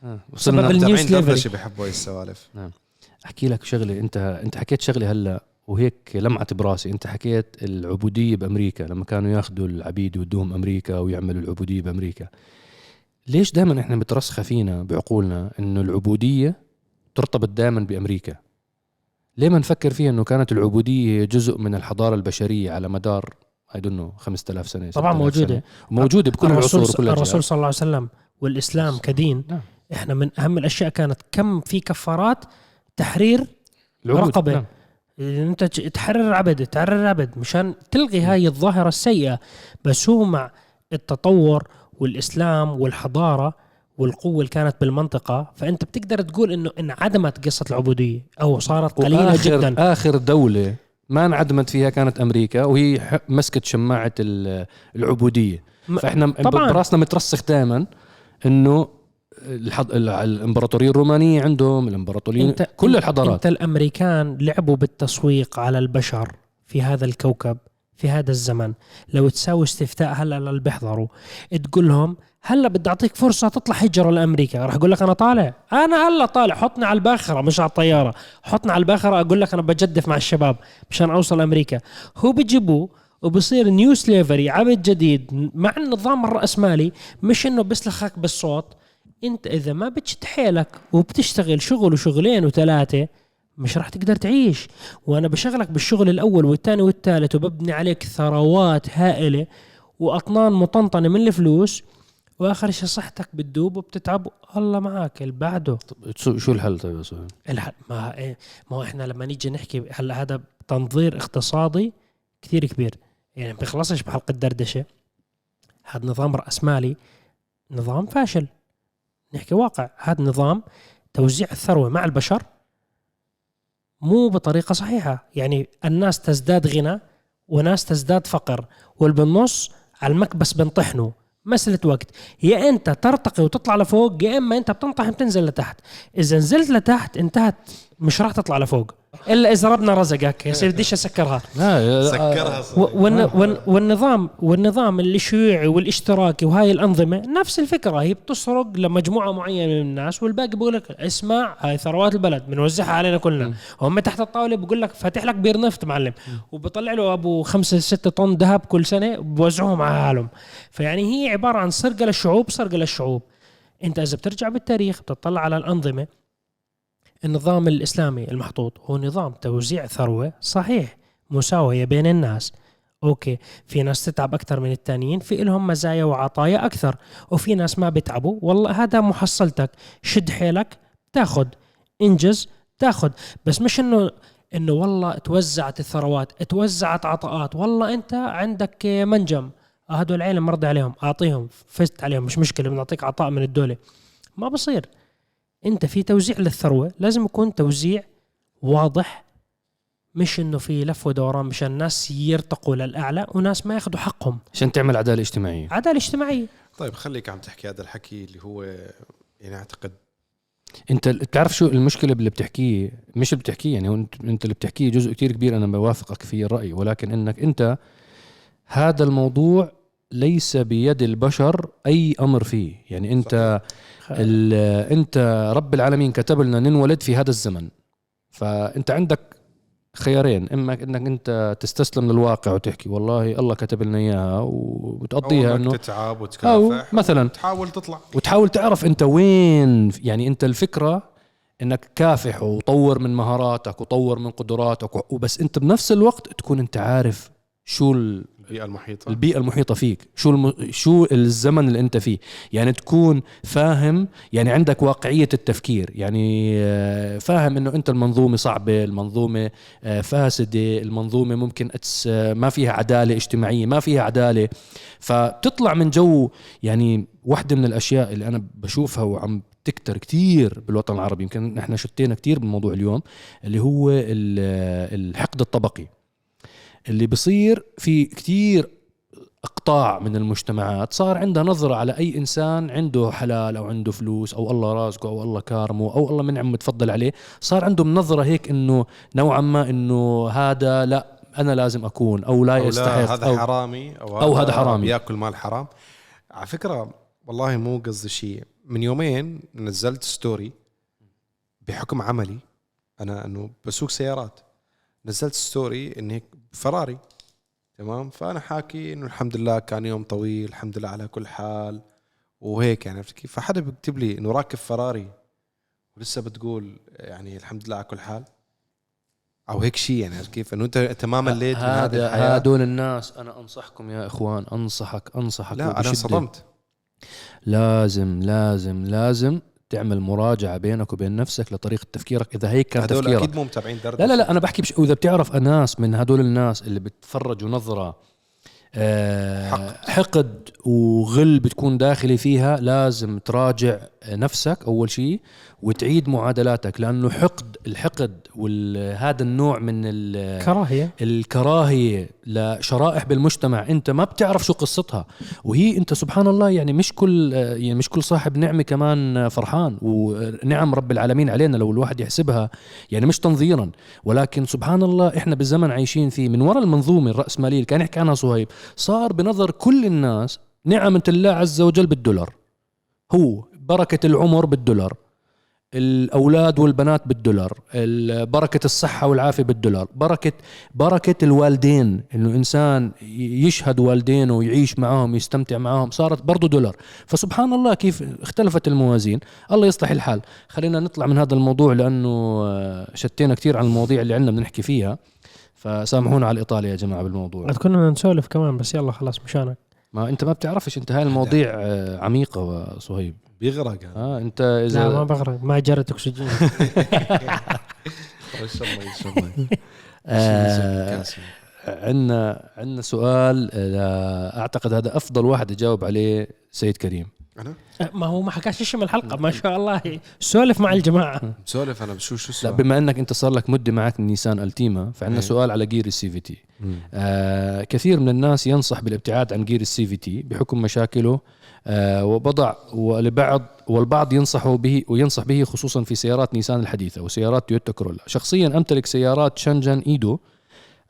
آه. وصلنا ال- ال new متابعين slavery. دردشه بيحبوا السوالف أحكي لك شغلة أنت أنت حكيت شغلة هلأ وهيك لمعت براسي انت حكيت العبودية بأمريكا لما كانوا ياخذوا العبيد يودوهم أمريكا ويعملوا العبودية بأمريكا ليش دائما إحنا مترسخة فينا بعقولنا إنه العبودية ترتبط دائما بأمريكا ليه ما نفكر فيها إنه كانت العبودية هي جزء من الحضارة البشرية على مدار اي دونت 5000 سنة طبعا 6000 موجودة سنة. موجوده بكل العصور وكل الرسول. صلى الله عليه وسلم والإسلام كدين نعم. إحنا من أهم الأشياء كانت كم في كفارات تحرير العبود. رقبة. نعم. أنت تحرر العبد تحرر العبد مشان تلغي هاي الظاهرة السيئة بس هو مع التطور والإسلام والحضارة والقوة اللي كانت بالمنطقة فأنت بتقدر تقول إنه انعدمت قصة العبودية أو صارت قليلة وآخر جدا آخر دولة ما انعدمت فيها كانت أمريكا وهي مسكت شماعة ال- العبودية فإحنا طبعاً. براسنا مترسخ دائما إنه الحض... ال- الإمبراطورية الرومانية عندهم الإمبراطورية انت كل الحضارات. أنت الأمريكان لعبوا بالتسويق على البشر في هذا الكوكب في هذا الزمن. لو تساوي استفتاء هلا للي بيحضروا. تقول لهم هلا بدي أعطيك فرصة تطلع هجرة لأمريكا. راح أقول لك أنا طالع. أنا هلا طالع. حطني على الباخرة مش على الطيارة. حطني على الباخرة أقول لك أنا بجدف مع الشباب مشان أوصل أمريكا. هو بيجيبوه وبصير new slavery عبد جديد مع النظام الرأسمالي مش إنه بيسلخك بالسوط. انت اذا ما بتشد حيلك وبتشتغل شغل وشغلين وثلاثة مش راح تقدر تعيش. وأنا بشغلك بالشغل الأول والثاني والثالث وببني عليك ثروات هائلة وأطنان مطنطنة من الفلوس وآخر شيء صحتك بتدوب وبتتعب الله معك اللي بعده؟ طب شو الحل طيب يا سهيل؟ الح... ما إيه، ما هو إحنا لما نيجي نحكي هلا هذا تنظير اقتصادي كثير كبير. يعني ما بيخلصش بحلقة دردشة. هذا نظام رأسمالي نظام فاشل. نحكي واقع. هذا نظام توزيع الثروة مع البشر مو بطريقة صحيحة. يعني الناس تزداد غنى وناس تزداد فقر واللي بالنص على المكبس بنطحنوا مسألة وقت. يا أنت ترتقي وتطلع لفوق يا إما أنت بتنطحن بتنزل لتحت. إذا نزلت لتحت انتهت مش راح تطلع لفوق. إلا إذا ربنا رزقك. يا سيدي بديش أسكرها؟ لا سكرها والن والنظام والنظام الشيوعي والاشتراكي وهاي الأنظمة نفس الفكرة. هي بتسرق لمجموعة معينة من الناس والباقي بيقول لك اسمع هاي ثروات البلد بنوزعها علينا كلنا. هم تحت الطاولة بيقول لك فاتح لك بير نفط معلم. وبيطلع له أبو خمسة ستة طن ذهب كل سنة بوزعوهم على العالم فيعني هي عبارة عن سرقة للشعوب سرقة للشعوب. أنت إذا بترجع بالتاريخ بتطلع على الأنظمة النظام الإسلامي المحطوط هو نظام توزيع ثروة صحيح مساوية بين الناس. okay في ناس تتعب أكثر من التانيين في لهم مزايا وعطايا أكثر وفي ناس ما بيتعبوا. والله هذا محصلتك شد حيلك تاخذ انجز تاخذ بس مش إنه إنه والله توزعت الثروات توزعت عطاءات. والله أنت عندك منجم. هدول العيلة مرضي عليهم أعطيهم فزت عليهم مش مشكلة بنعطيك عطاء من الدولة. ما بصير. أنت في توزيع للثروة لازم يكون توزيع واضح مش إنه في لف ودوران مشان الناس يرتقوا للأعلى وناس ما ياخذوا حقهم. عشان تعمل عدالة اجتماعية. عدالة اجتماعية. طيب خليك عم تحكي هذا الحكي اللي هو يعني أعتقد أنت بتعرف شو المشكلة اللي بتحكيه؟ مش اللي بتحكيه يعني هو انت أنت اللي بتحكيه جزء كتير كبير أنا بوافقك في الرأي ولكن إنك أنت هذا الموضوع ليس بيد البشر أي أمر فيه. يعني أنت أنت رب العالمين كتب لنا ننولد في هذا الزمن. فأنت عندك خيارين. إما إنك أنت تستسلم للواقع وتحكي والله الله كتب لنا إياها وبتقضيها أو إنه تتعب أو وتكافح مثلا تحاول تطلع. وتحاول تعرف أنت وين. يعني أنت الفكرة إنك كافح وطور من مهاراتك وطور من قدراتك وبس. أنت بنفس الوقت تكون أنت عارف شو ال- البيئة المحيطة. البيئة المحيطة فيك. شو الم... شو الزمن اللي أنت فيه؟ يعني تكون فاهم يعني عندك واقعية التفكير. يعني آه، فاهم إنه أنت المنظومة صعبة المنظومة آه، فاسدة المنظومة ممكن أتس آه، ما فيها عدالة اجتماعية ما فيها عدالة. فبتطلع من جو يعني واحدة من الأشياء اللي أنا بشوفها وعم تكتر كتير بالوطن العربي يمكن إحنا شتينا كتير بالموضوع اليوم اللي هو ال- الحقد الطبقي. اللي بصير في كتير أقطاع من المجتمعات صار عندها نظرة على أي إنسان عنده حلال أو عنده فلوس أو الله رازقه أو الله كارمه أو الله منعم متفضل عليه صار عندهم نظره هيك إنه نوعا ما إنه هذا لا أنا لازم أكون أو لا يستحق لا هذا أو حرامي أو, أو هذا حرامي. بياكل مال حرام. على فكرة والله مو قصدي شيء. من يومين نزلت story بحكم عملي أنا إنه بسوق سيارات. نزلت story اني فراري تمام؟ فأنا حاكي إنه الحمد لله كان يوم طويل الحمد لله على كل حال. وهيك يعني عرفت كيف؟ فحدا بيكتب لي إنه راكب فراري ولسه بتقول يعني الحمد لله على كل حال. أو هيك شيء يعني عرفت كيف؟ إنه أنت تماما مليت من هذه هذا الحياة هذول الناس. أنا أنصحكم يا إخوان أنصحك أنصحك لا أنا. انصدمت. لازم لازم لازم تعمل مراجعة بينك وبين نفسك لطريقة تفكيرك إذا هيك كان هذول تفكيرك. أكيد مو متابعين لا لا لا أنا بحكي بش... وإذا بتعرف ناس من هدول الناس اللي بتفرجوا نظرة آه حقد. حقد وغل بتكون داخلي فيها لازم تراجع نفسك أول شيء وتعيد معادلاتك لأنه حقد الحقد وهذا النوع من ال- كراهية. الكراهية لشرائح بالمجتمع. انت ما بتعرف شو قصتها. وهي انت سبحان الله يعني مش كل يعني مش كل صاحب نعمة كمان فرحان. ونعم رب العالمين علينا لو الواحد يحسبها يعني مش تنظيرا. ولكن سبحان الله إحنا بالزمن عايشين فيه من وراء المنظومة الراسماليه اللي كان يحكي عنها صهيب صار بنظر كل الناس نعمة الله عز وجل بالدولار. هو بركة العمر بالدولار. الأولاد والبنات بالدولار ال- بركة الصحة والعافية بالدولار بركه بركة الوالدين إنه إنسان يشهد والدينه ويعيش معاهم يستمتع معاهم صارت برضه دولار. فسبحان الله كيف اختلفت الموازين. الله يصلح الحال. خلينا نطلع من هذا الموضوع لأنه آه، شتينا كثير عن المواضيع اللي عندنا بنحكي فيها. فسامحونا على الإطالة يا جماعة بالموضوع. كنا نسولف كمان بس يلا خلاص مشانك ما أنت ما بتعرفش أنت هاي المواضيع آه، عميقة صهيب بيغرق هذا. آه أنت لا ما اذا بغرق. ما جرت أكسجين. [LAUGHS] ان شاء الله ان شاء الله. آه،. عندنا عندنا سؤال أعتقد هذا أفضل واحد يجاوب عليه سيد كريم. أنا؟ ما هو ما حكاش اسم الحلقة؟ ما شاء الله. سولف مع الجماعة. مسولف أنا بشو شو لا السؤال؟ بما إنك أنت صار لك مدة معك نيسان ألتيما فعندنا إيه. سؤال على gear ال CVT. آه كثير من الناس ينصح بالابتعاد عن gear ال CVT بحكم مشاكله وبضع والبعض والبعض ينصح به وينصح به خصوصا في سيارات نيسان الحديثة وسيارات تويوتا كورولا. شخصيا أمتلك سيارات شانجان إيدو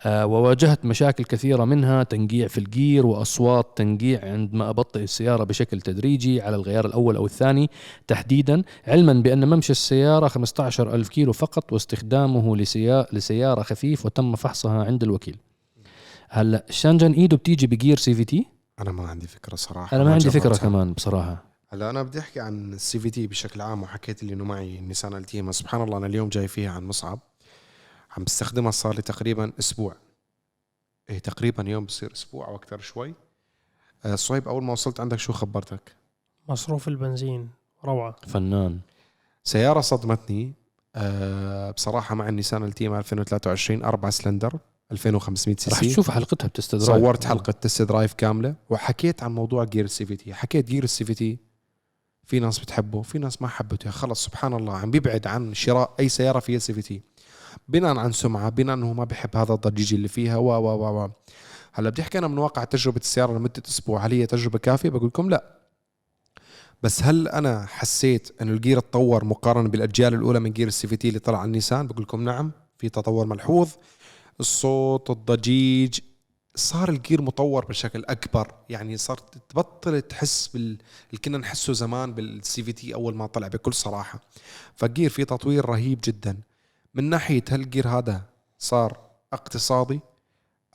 آه وواجهت مشاكل كثيرة منها تنقيع في الجير وأصوات تنقيع عندما أبطئ السيارة بشكل تدريجي على الغيار الأول أو الثاني تحديدا علما بأن ممشى السيارة 15 ألف كيلو فقط واستخدامه لسيا- لسيارة خفيف وتم فحصها عند الوكيل. هلأ شانجن إيدو بتيجي بجير CVT؟ أنا ما عندي فكرة صراحة أنا ما عندي فكرة جربتها. كمان بصراحة. هلا أنا بدي أحكي عن ال CVT بشكل عام وحكيت لي إنه معي نيسان ألتيما. سبحان الله أنا اليوم جاي فيها عن مصعب. عم بستخدمها صار لي تقريبا أسبوع. إيه تقريبا يوم بصير أسبوع أو أكثر شوي. آه صهيب أول ما وصلت عندك شو خبرتك؟ مصروف البنزين روعة. فنان. سيارة صدمتني. آه بصراحة مع النيسان ألتيما 2023 4 سلندر. 2500 CC رح تشوف حلقتها ب test drive صورت حلقة test drive كاملة وحكيت عن موضوع جير ال CVT حكيت جير ال CVT في ناس بتحبه في ناس ما حبته. خلص سبحان الله عم بيبعد عن شراء أي سيارة فيها CVT بناء عن سمعة بناء إنه ما بحب هذا الضجيج اللي فيها و و و هلأ بدي أحكي أنا من واقع تجربة السيارة لمدة أسبوع. هل هي تجربة كافية؟ بقول لكم لا. بس هل أنا حسيت انه الجير اتطور مقارنة بالأجيال الأولى من جير ال CVT اللي طلع على النيسان؟ بقول لكم نعم في تطور ملحوظ. الصوت الضجيج صار الجير مطور بشكل أكبر. يعني صارت تبطل تحس بال اللي كنا نحسه زمان بال CVT أول ما طلع بكل صراحة. فالجير في تطوير رهيب جدا. من ناحية هل الجير هذا صار اقتصادي.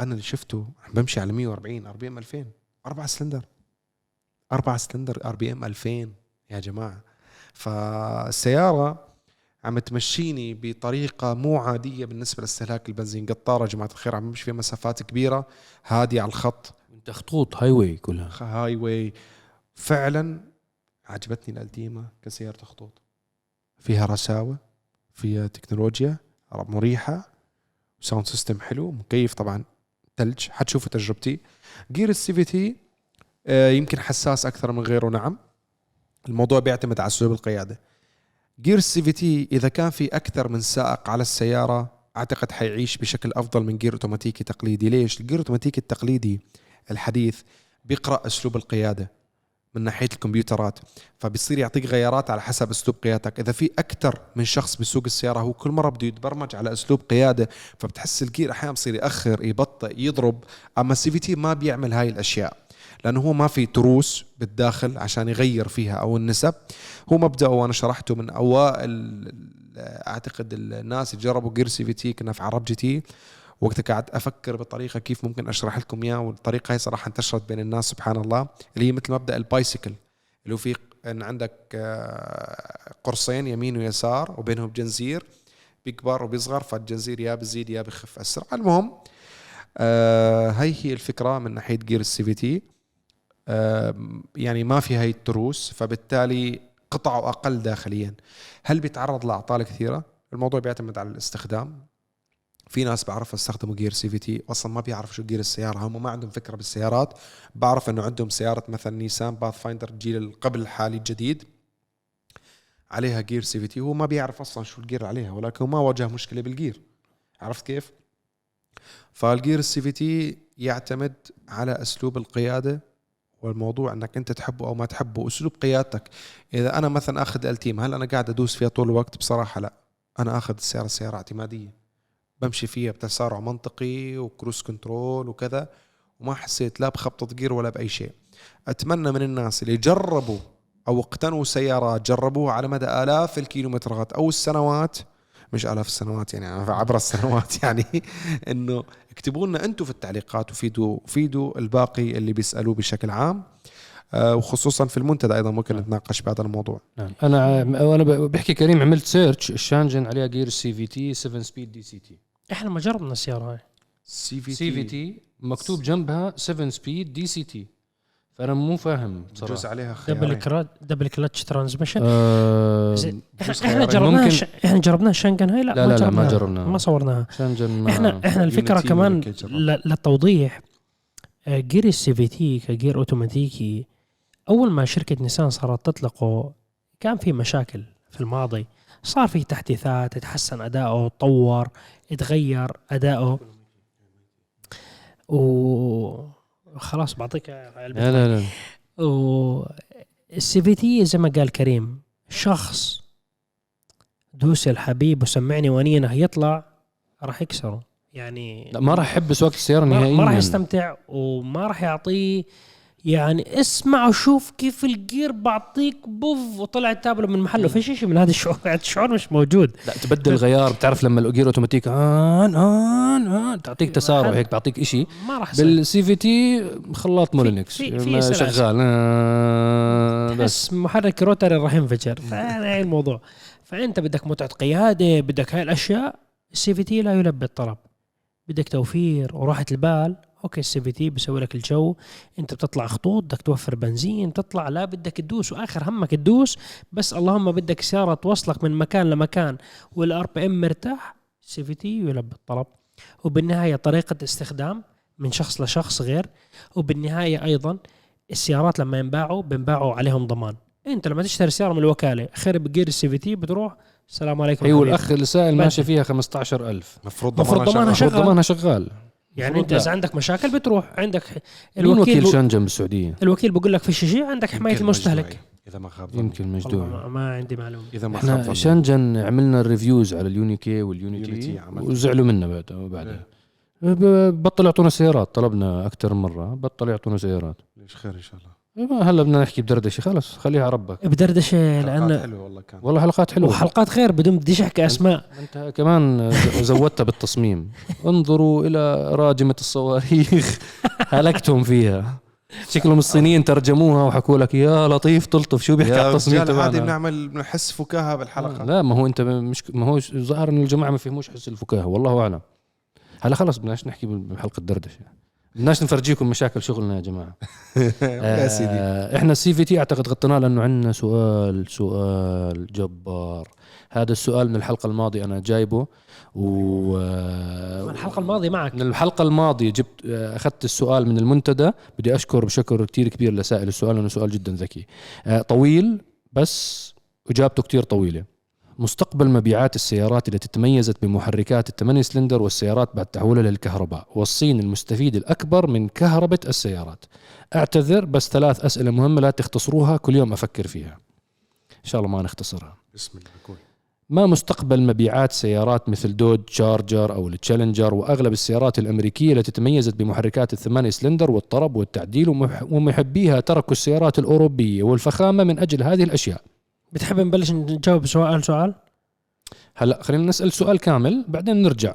أنا اللي شفته بمشي على 140 RPM 2000 أربع سلندر. أربع cylinder RPM 2000 يا جماعة. فالسيارة عم تمشيني بطريقة مو عادية بالنسبة لاستهلاك البنزين. قطارة جماعة الخير عم بمشي فيها مسافات كبيرة. هادية على الخط. انت خطوط highway كلها. highway فعلا عجبتني الالتيما كسيارة خطوط. فيها رساوة فيها تكنولوجيا مريحة sound system حلو مكيف طبعا ثلج حتشوفوا تجربتي. جير ال CVT يمكن حساس أكثر من غيره نعم. الموضوع بيعتمد على اسلوب القيادة. جير ال CVT إذا كان في أكثر من سائق على السيارة أعتقد حيعيش بشكل أفضل من جير اوتوماتيكي تقليدي. ليش؟ الجير اوتوماتيكي التقليدي الحديث بيقرأ أسلوب القيادة من ناحية الكمبيوترات فبيصير يعطيك غيارات على حسب أسلوب قيادتك. إذا في أكثر من شخص بيسوق السيارة هو كل مرة بده يتبرمج على أسلوب قيادة فبتحس الجير أحيانا بصير يأخر يبطئ يضرب. أما ال CVT ما بيعمل هاي الأشياء. لأنه هو ما في تروس بالداخل عشان يغير فيها أو النسب. هو مبدأه وأنا شرحته من أوائل أعتقد الناس اللي جربوا جير CVT كنا في عرب GT. وقتها قعدت أفكر بطريقة كيف ممكن أشرح لكم إياه والطريقة هي صراحة انتشرت بين الناس سبحان الله. اللي هي مثل مبدأ ال bicycle اللي هو في إن عندك آه، قرصين يمين ويسار وبينهم جنزير بيكبر وبيصغر فالجنزير يا بزيد يا بخف أسرع. المهم آه هي هي الفكرة من ناحية جير ال CVT. يعني ما في هاي التروس فبالتالي قطعه أقل داخليا. هل بيتعرض لأعطال كثيرة؟ الموضوع بيعتمد على الاستخدام. في ناس بعرف يستخدموا جير CVT أصلا ما بيعرف شو جير السيارة. هم ما عندهم فكرة بالسيارات. بعرف إنه عندهم سيارة مثلا نيسان باث فايندر الجيل قبل الحالي الجديد. عليها جير CVT هو ما بيعرف أصلا شو الجير عليها ولكن ما واجه مشكلة بالجير عرفت كيف؟ فالجير ال CVT يعتمد على أسلوب القيادة. والموضوع انك انت تحبه أو ما تحبه اسلوب قيادتك. إذا أنا مثلا أخذ ألتيما هل أنا قاعد أدوس فيها طول الوقت؟ بصراحة لا. أنا أخذ السياره سيارة اعتمادية. بمشي فيها بتسارع منطقي و cruise control وكذا وما حسيت لا بخبطة جير ولا بأي شيء. أتمنى من الناس اللي جربوا أو اقتنوا سيارات جربوها على مدى آلاف الكيلومترات أو السنوات. مش آلاف السنوات يعني عبر السنوات [LAUGHS] يعني إنه اكتبوا لنا أنتم في التعليقات وفيدوا فيدوا الباقي اللي بيسألوه بشكل عام. آه، وخصوصا في المنتدى أيضا ممكن نتناقش بهذا الموضوع. نعم. أنا وأنا بحكي كريم عملت search الشانجن عليها جير سي في تي 7 سبيد دي سي تي إحنا ما جربنا السياره هاي CV CVT مكتوب جنبها 7 speed DCT فأنا مو فاهم بجوز بصراحه عليها double خيارين. كرات double clutch transmission بجوز إحنا. جربناها ش... إحنا جربناها الشانجان هاي؟ لا, لا، لا، لا، ما جربناها. ما صورناها. شانجن ما إحنا إحنا الفكرة كمان؟ ل- للتوضيح. جير ال CVT كجير اوتوماتيكي أول ما شركة نيسان صارت تطلقه كان في مشاكل في الماضي. صار في تحديثات تحسن أداؤه تطور تغير أداؤه. و خلاص بعطيك لا لا لا. وال CVT زي ما قال كريم شخص دوس الحبيب وسمعني وانينه يطلع راح يكسره. يعني لا ما راح احب سواقة السيارة نهائيا. ما راح يستمتع وما راح يعطيه يعني اسمع وشوف كيف الجير بعطيك بوف وطلع التابلو من محله. فيش شيء من هذا الشعور؟ الشعور مش موجود. لا تبدل غيار بتعرف لما ال gear automatic آن آن آن تعطيك تسارع حد- هيك بعطيك إشي. ما راح بال CVT خلاط مولينكس. شغال. آه، بس. محرك rotary راح ينفجر فهذا هي الموضوع. فأنت بدك متعة قيادة بدك هاي الأشياء ال CVT لا يلبي الطلب. بدك توفير وراحة البال. okay ال CVT بيسوي لك الجو أنت بتطلع خطوط بدك توفر بنزين تطلع لا بدك تدوس وآخر همك تدوس بس اللهم بدك سيارة توصلك من مكان لمكان وال RPM مرتاح ال CVT يلبي الطلب وبالنهاية طريقة استخدام من شخص لشخص غير وبالنهاية أيضا السيارات لما ينباعوا بينباعوا عليهم ضمان أنت لما تشتري سيارة من الوكالة خرب gear ال CVT بتروح السلام عليكم أيوه. الأخ اللي سائل. ماشي فيها 15000 المفروض مفروض ضمانها شغال. شغال. المفروض ضمانها شغال يعني انت. اذا عندك مشاكل بتروح. عندك مين وكيل الوكيل Changan بالسعوديه الوكيل بقول لك في شيء عندك حماية المستهلك. إذا ما خاب. يمكن مجدوع ما- ما عندي معلومة. إذا ما إحنا. Changan عملنا ال reviews على ال UNI-K وال UNI-T. وزعلوا منا بعد بعدين. ب- بطل يعطونا سيارات طلبنا أكثر من مرة بطل يعطونا سيارات. ليش خير إن شاء الله. هلا بدنا نحكي بدردشة خلص خليها على ربك. بدردشة حلقات لأن حلوة والله كان والله حلقات حلوة. وحلقات خير بدون بديش أحكي أسماء. أنت كمان زودتها بالتصميم. انظروا إلى راجمة الصواريخ. هلكتهم فيها. شكلهم الصينيين ترجموها وحكوا لك يا لطيف تلطف شو بيحكي على التصميم رجال عادي تبعنا؟ بنعمل بنحس فكاهة بالحلقة. لا ما هو أنت مش ما هو ظاهر إن الجماعة ما فهموش حس الفكاهة والله أعلم. هلا خلص بدناش نحكي بحلقة دردشة. بدناش نفرجيكم مشاكل شغلنا يا جماعة. [LAUGHS] يا سيدي. آه، إحنا السي في تي أعتقد غطيناه لأنه عندنا سؤال سؤال جبار. هذا السؤال من الحلقة الماضية أنا جايبه و آه، الحلقة الماضية معك. من الحلقة الماضية جبت آه، أخذت السؤال من المنتدى. بدي أشكر بشكر كتير كبير لسائل السؤال لأنه سؤال جدا ذكي. طويل بس إجابته كتير طويلة. مستقبل مبيعات السيارات التي تميزت بمحركات الثمانية سلندر والسيارات بعد تحولها للكهرباء والصين المستفيد الأكبر من كهربة السيارات. أعتذر بس ثلاث أسئلة مهمة لا تختصروها كل يوم أفكر فيها. إن شاء الله ما نختصرها. بسم الله كوي ما مستقبل مبيعات سيارات مثل Dodge Charger أو ال Challenger وأغلب السيارات الأمريكية التي تميزت بمحركات الثمانية سلندر والطرب والتعديل ومح- ومحبيها تركوا السيارات الأوروبية والفخامة من أجل هذه الأشياء. بتحب نبلش نجاوب سؤال سؤال؟ هلا خلينا نسأل سؤال كامل بعدين نرجع.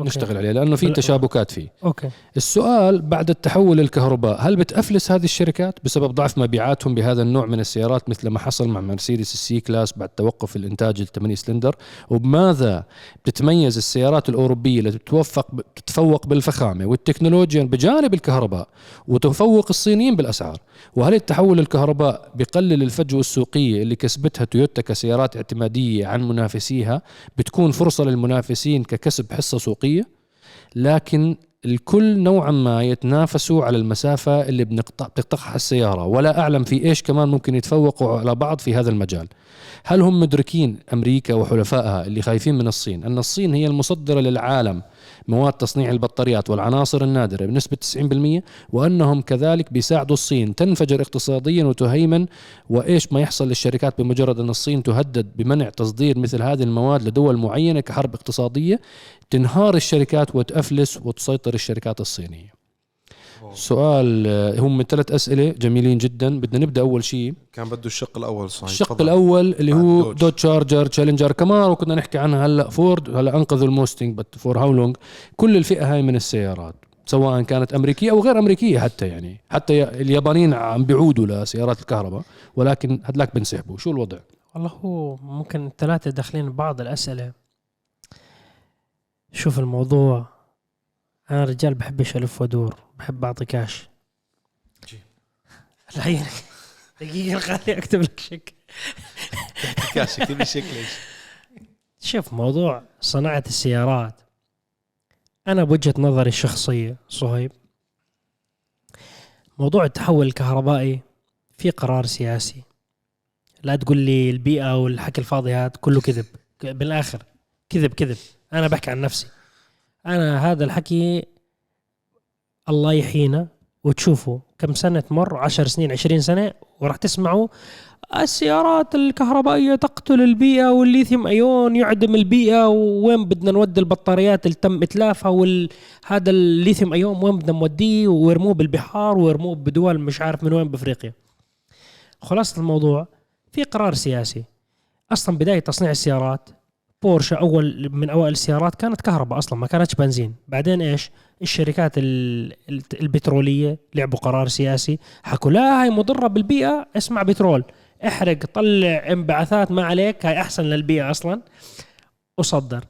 okay. نشتغل عليه لأنه في تشابكات فيه. okay. السؤال بعد التحول للكهرباء هل بتأفلس هذه الشركات بسبب ضعف مبيعاتهم بهذا النوع من السيارات مثل ما حصل مع مرسيدس ال C-Class بعد توقف الإنتاج الثمانية سلندر؟ وبماذا بتتميز السيارات الأوروبية التي تتوفق تتفوق بالفخامة والتكنولوجيا بجانب الكهرباء وتفوق الصينيين بالأسعار؟ وهل التحول للكهرباء بقلل الفجوة السوقية اللي كسبتها تويوتا كسيارات اعتمادية عن منافسيها؟ بتكون فرصة للمنافسين ككسب حصة سوقية لكن الكل نوعا ما يتنافسوا على المسافة اللي بتقطعها السيارة. ولا أعلم في إيش كمان ممكن يتفوقوا على بعض في هذا المجال. هل هم مدركين أمريكا وحلفائها اللي خايفين من الصين؟ أن الصين هي المصدرة للعالم. مواد تصنيع البطاريات والعناصر النادرة بنسبة 90% وأنهم كذلك بيساعدوا الصين تنفجر اقتصاديا وتهيمن وإيش ما يحصل للشركات بمجرد أن الصين تهدد بمنع تصدير مثل هذه المواد لدول معينة كحرب اقتصادية تنهار الشركات وتأفلس وتسيطر الشركات الصينية. سؤال آه، هم ثلاث أسئلة جميلين جدا. بدنا نبدأ أول شيء. كان بده الشق الأول صحيح. الشق تفضل. الأول اللي هو Dodge. Dodge Charger Challenger. كمان وكنا نحكي عنها هلأ. فورد هلأ أنقذوا ال Mustang but for how long كل الفئة هاي من السيارات سواء كانت أمريكية أو غير أمريكية حتى يعني. حتى اليابانيين عم بيعودوا لسيارات الكهرباء ولكن هدلاك بنسحبوا شو الوضع؟ والله هو ممكن الثلاثة داخلين ببعض الأسئلة. شوف الموضوع. أنا رجال بحبش ألف وأدور بحب أعطي كاش. الحين دقيقة خليني أكتب لك شيك كاش أكتب لي شكل ليش؟ شوف موضوع صناعة السيارات. أنا بوجهة نظري الشخصية صهيب موضوع التحول الكهربائي في قرار سياسي. لا تقول لي البيئة والحكي الفاضي هذا كله كذب. بالآخر كذب كذب. أنا بحكي عن نفسي. أنا هذا الحكي الله يحيينا وتشوفوا كم سنة تمر عشر سنين عشرين سنة وراح تسمعوا السيارات الكهربائية تقتل البيئة والليثيوم أيون يعدم البيئة وين بدنا نودي البطاريات اللي تم إتلافها وهذا الليثيوم أيون وين بدنا نوديه ويرموه بالبحار ويرموه بدول مش عارف من وين بأفريقيا. خلاصة الموضوع في قرار سياسي. أصلا بداية تصنيع السيارات بورشا أول من أوائل السيارات كانت كهرباء أصلا ما كانتش بنزين. بعدين إيش؟ الشركات ال- ال- البترولية لعبوا قرار سياسي حكوا لا هاي مضرة بالبيئة اسمع بترول. احرق طلع انبعاثات ما عليك هاي أحسن للبيئة أصلا. وصدر.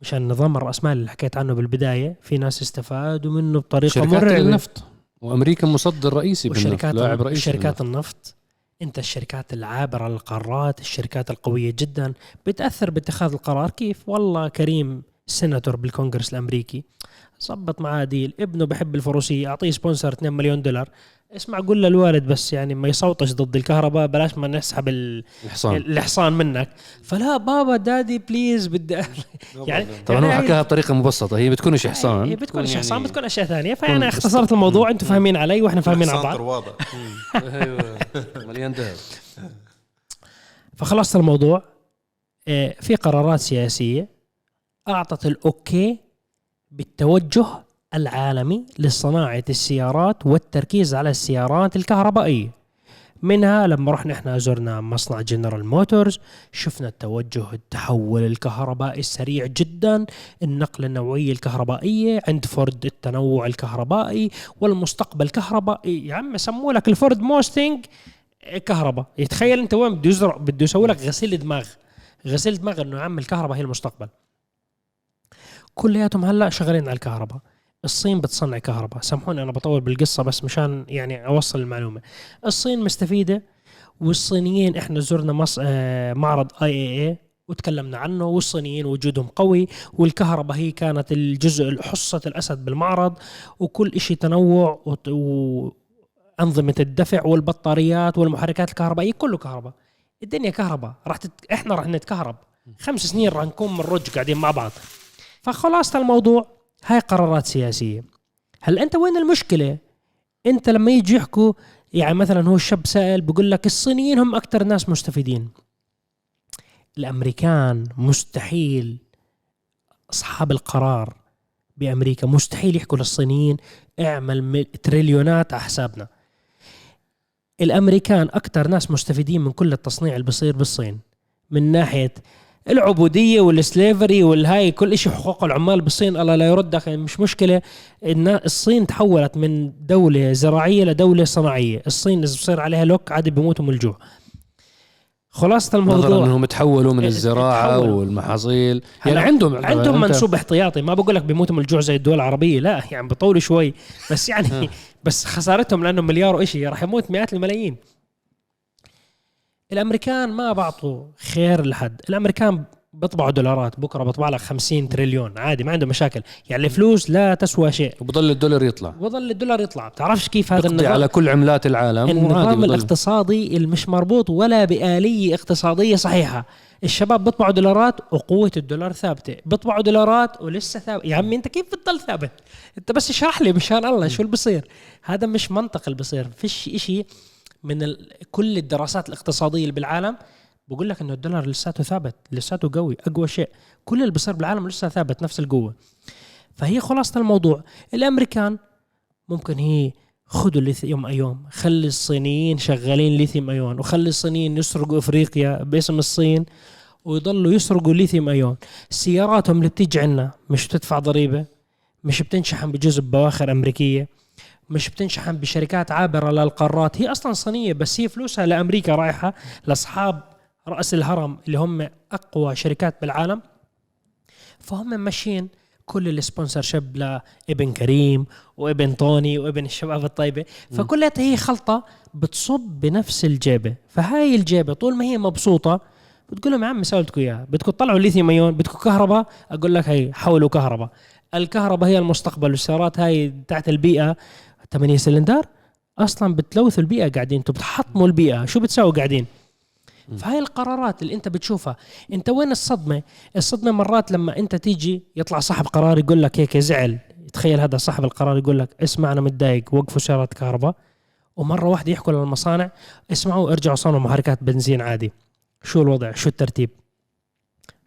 مشان نظام الراسمالي اللي حكيت عنه بالبداية في ناس استفادوا منه بطريقة شركات مرعبة. النفط. وأمريكا مصدر رئيسي بالنفط لاعب رئيسي شركات. النفط. انت الشركات العابرة للقارات الشركات القوية جدا بتأثر باتخاذ القرار؟ كيف؟ والله كريم سيناتور بالكونغرس الأمريكي ظبط معاه deal. ابنه بحب الفروسية اعطيه sponsor 2 مليون دولار. اسمع قول للوالد بس يعني ما يصوتش ضد الكهرباء بلاش ما نسحب ال- الحصان الحصان منك. فلا بابا daddy please بدي [LAUGHS] [LAUGHS] يعني طبعا. هو يعني حكاها بطريقة مبسطة. هي بتكونش حصان هي بتكونش يعني- حصان بتكون أشياء ثانية. فانا اختصرت الموضوع أنتم فاهمين علي وإحنا فاهمين على بعض. واضح [LAUGHS] أيوه. مليان ذهب فخلصت الموضوع. آه، في قرارات سياسية. أعطت ال okay بالتوجه العالمي لصناعة السيارات والتركيز على السيارات الكهربائية. منها لما رحنا إحنا زرنا مصنع جنرال موتورز شفنا التوجه التحول الكهربائي السريع جدا النقلة النوعية الكهربائية عند فورد التنوع الكهربائي والمستقبل كهربائي يا عم سموا لك ال Ford Mustang كهرباء. يتخيل انت وين بده يزرع بده يسوي لك غسيل دماغ. غسيل دماغ إنه يا عم الكهرباء هي المستقبل. كلياتهم هلا شغالين على الكهرباء. الصين بتصنع كهرباء. سامحوني أنا بطول بالقصة بس مشان يعني أوصل المعلومة. الصين مستفيدة والصينيين إحنا زرنا مص... آه، معرض IAA وتكلمنا عنه والصينيين وجودهم قوي والكهرباء هي كانت الجزء حصة الأسد بالمعرض وكل إشي تنوع وت- وأنظمة الدفع والبطاريات والمحركات الكهربائية كله كهرباء. الدنيا كهرباء. راح تت... إحنا راح نتكهرب. خمس سنين راح نكون من رج قاعدين مع بعض. فخلاصة الموضوع هاي قرارات سياسية. هل أنت وين المشكلة؟ أنت لما يجي يحكوا يعني مثلا هو الشاب سائل بيقول لك الصينيين هم أكثر ناس مستفيدين. الأمريكان مستحيل أصحاب القرار بأمريكا مستحيل يحكوا للصينيين اعمل مل- تريليونات على حسابنا الأمريكان أكثر ناس مستفيدين من كل التصنيع اللي بصير بالصين. من ناحية العبودية وال slavery والهاي كل شيء حقوق العمال بالصين الله لا يردك مش مشكلة. إن الصين تحولت من دولة زراعية لدولة صناعية. الصين إذا بصير عليها lock عادي بيموتوا من الجوع. خلاصة نظرا الموضوع إنهم تحولوا من آه، الزراعة تحولوا. والمحاصيل. يعني عندهم عندهم منسوب احتياطي. ما بقول لك بيموتوا من الجوع زي الدول العربية لا يعني بطولوا شوي. بس يعني [LAUGHS] بس خسارتهم لأنه مليار وإشي راح يموت مئات الملايين. الأمريكان ما بعطوا خير لحد. الأمريكان بيطبعوا دولارات بكرة بطبع لك 50 تريليون. عادي ما عنده مشاكل. يعني الفلوس لا تسوى شيء. وبضل الدولار يطلع. وظل الدولار يطلع. بتعرفش كيف هذا النظام؟ على كل عملات العالم. النظام الاقتصادي اللي مش مربوط ولا بآلية اقتصادية صحيحة. الشباب بيطبعوا دولارات وقوة الدولار ثابتة. بيطبعوا دولارات ولسه ثابت يا عمي انت كيف بتضل ثابت؟ انت بس اشرح لي مشان الله شو اللي بصير هذا مش منطق اللي بصير فيش إشي من ال... كل الدراسات الاقتصادية اللي بالعالم بقول لك إنه الدولار لساته ثابت لساته قوي أقوى شيء. كل اللي بصير بالعالم لسه ثابت نفس القوة. فهي خلاصة الموضوع. الأمريكان ممكن هي خذوا الليثيوم ايون خلي الصينيين شغالين ليثيوم ايون وخلي الصينيين يسرقوا أفريقيا باسم الصين ويضلوا يسرقوا lithium ion سياراتهم اللي بتيجي عنا مش بتدفع ضريبة مش بتنشحن بجزء بواخر أمريكية. مش بتنشحن بشركات عابرة للقارات. هي أصلا صينية بس هي فلوسها لأمريكا رايحة لأصحاب رأس الهرم اللي هم أقوى شركات بالعالم. فهم ماشيين كل ال sponsorship لابن كريم وابن طوني وابن الشباب الطيبة. فكلها هي خلطة بتصب بنفس الجيبة. فهاي الجيبة طول ما هي مبسوطة بتقول لهم يا عم سويتكم اياها بدكم تطلعوا lithium ion بدكم كهرباء؟ أقول لك هي حولوا كهرباء. الكهرباء هي المستقبل والسيارات هاي تحت البيئة 8 سلندر أصلا بتلوثوا البيئة قاعدين أنتم بتحطموا البيئة. شو بتسووا قاعدين؟ فهاي القرارات اللي انت بتشوفها انت وين الصدمة؟ الصدمة مرات لما انت تيجي يطلع صاحب قرار يقول لك هيك زعل تخيل هذا صاحب القرار يقول لك اسمع أنا متضايق وقفوا سيارات كهرباء. ومرة واحدة يحكوا للمصانع اسمعوا ارجعوا صنعوا محركات بنزين عادي. شو الوضع؟ شو الترتيب؟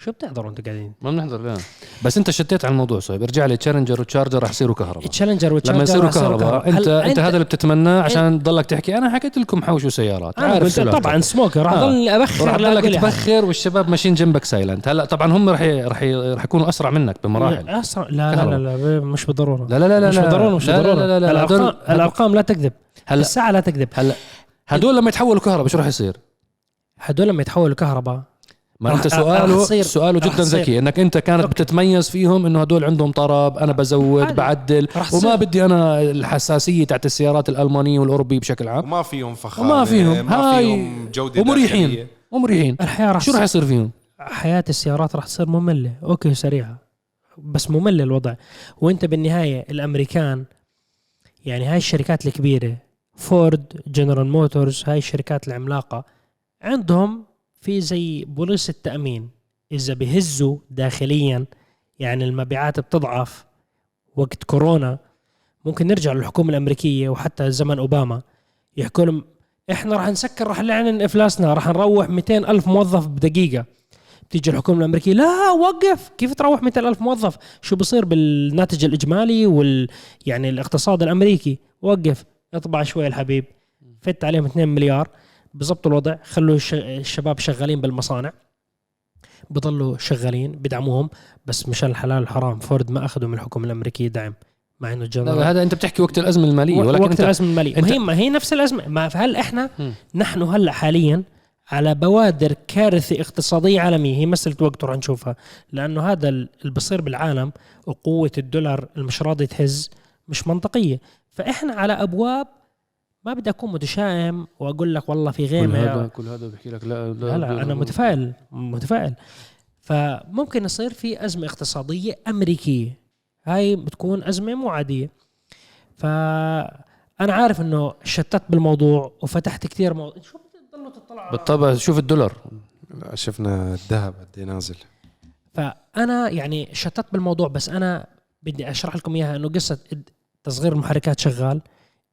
شو بتحضروا أنتوا قاعدين ما بنحضر لا بس انت شتيت على الموضوع صايب ارجع لي Challenger و Charger رح يصيروا كهرباء Challenger و Challenger لما يصيروا راح يصيروا كهرباء انت انت هذا اللي بتتمناه عشان تضلك تحكي أنا حكيت لكم حوشوا سيارات أنا عارف. طبعا smoker راح آه. اضل ابخر أقول أحد. تبخر والشباب ماشيين جنبك silent هلا طبعا هم رح رح رح يكونوا اسرع منك بمراحل اسرع لا لا لا, لا مش بالضروره لا لا لا لا مش. بالضروره مش لا لا بالضروره لا لا لا. الارقام الارقام لا تكذب هلا الساعة لا تكذب هلا هدول لما يتحولوا كهرباء شو رح يصير؟ هدول لما يتحولوا كهرباء ما رح- انت رح سؤاله تصير- سؤاله رح جدا تصير. ذكي إنك أنت كانت أوكي. بتتميز فيهم إنه هدول عندهم طرب أنا بزود. بعدل رح وما. بدي أنا الحساسية تاعت السيارات الألمانية والأوروبية بشكل عام وما فيهم فخامة وما فيهم ما هاي فيهم جودة ومريحين داخلية. ومريحين الحياة راح شو رح يصير فيهم؟ حياة السيارات راح تصير مملة okay سريعة بس ممل الوضع وأنت بالنهاية الأمريكان يعني هاي الشركات الكبيرة فورد جنرال موتورز هاي الشركات العملاقة عندهم في زي بوليصة التأمين إذا بهزوا داخليا يعني المبيعات بتضعف وقت كورونا ممكن نرجع للحكومة الأمريكية وحتى زمن أوباما. يحكوا لهم إحنا راح نسكر راح نعلن إفلاسنا راح نروح 200 ألف موظف بدقيقة. بتيجي الحكومة الأمريكية لا وقف! كيف تروح 200 ألف موظف؟ شو بصير بالناتج الإجمالي وال يعني الاقتصاد الأمريكي؟ وقف! اطبع شوي الحبيب. فت عليهم 2 مليار. بظبطوا الوضع خلوا الش- الشباب شغالين بالمصانع. بضلوا شغالين بدعموهم بس مشان الحلال والحرام فورد ما أخذوا من الحكومة الامريكيه دعم مع إنه الجنرال هذا أنت بتحكي وقت الأزمة المالية ولكن وقت أنت الأزمة المالية. أنت- ما هي ما هي نفس الأزمة. ما هل إحنا مم. نحن هلأ حاليا على بوادر كارثة اقتصادية عالمية؟ هي مساله وقت ورح نشوفها. لأنه هذا ال- اللي بصير بالعالم وقوة الدولار مش راضي تهز مش منطقية. فإحنا على أبواب ما بدي أكون متشائم وأقول لك والله في كل غيمه هذا كل هذا بحكي لك لا لا لا أنا متفائل متفائل. فممكن يصير في أزمة اقتصادية أمريكية. هاي بتكون أزمة مو عادية. فأنا عارف إنه شتت بالموضوع وفتحت كثير موضوع شو بتضلوا تطلعوا؟ بالطبع شوف الدولار. لا، شفنا الذهب قد إيه نازل. فأنا يعني شتت بالموضوع بس أنا بدي أشرح لكم إياها إنه قصة تصغير المحركات شغال.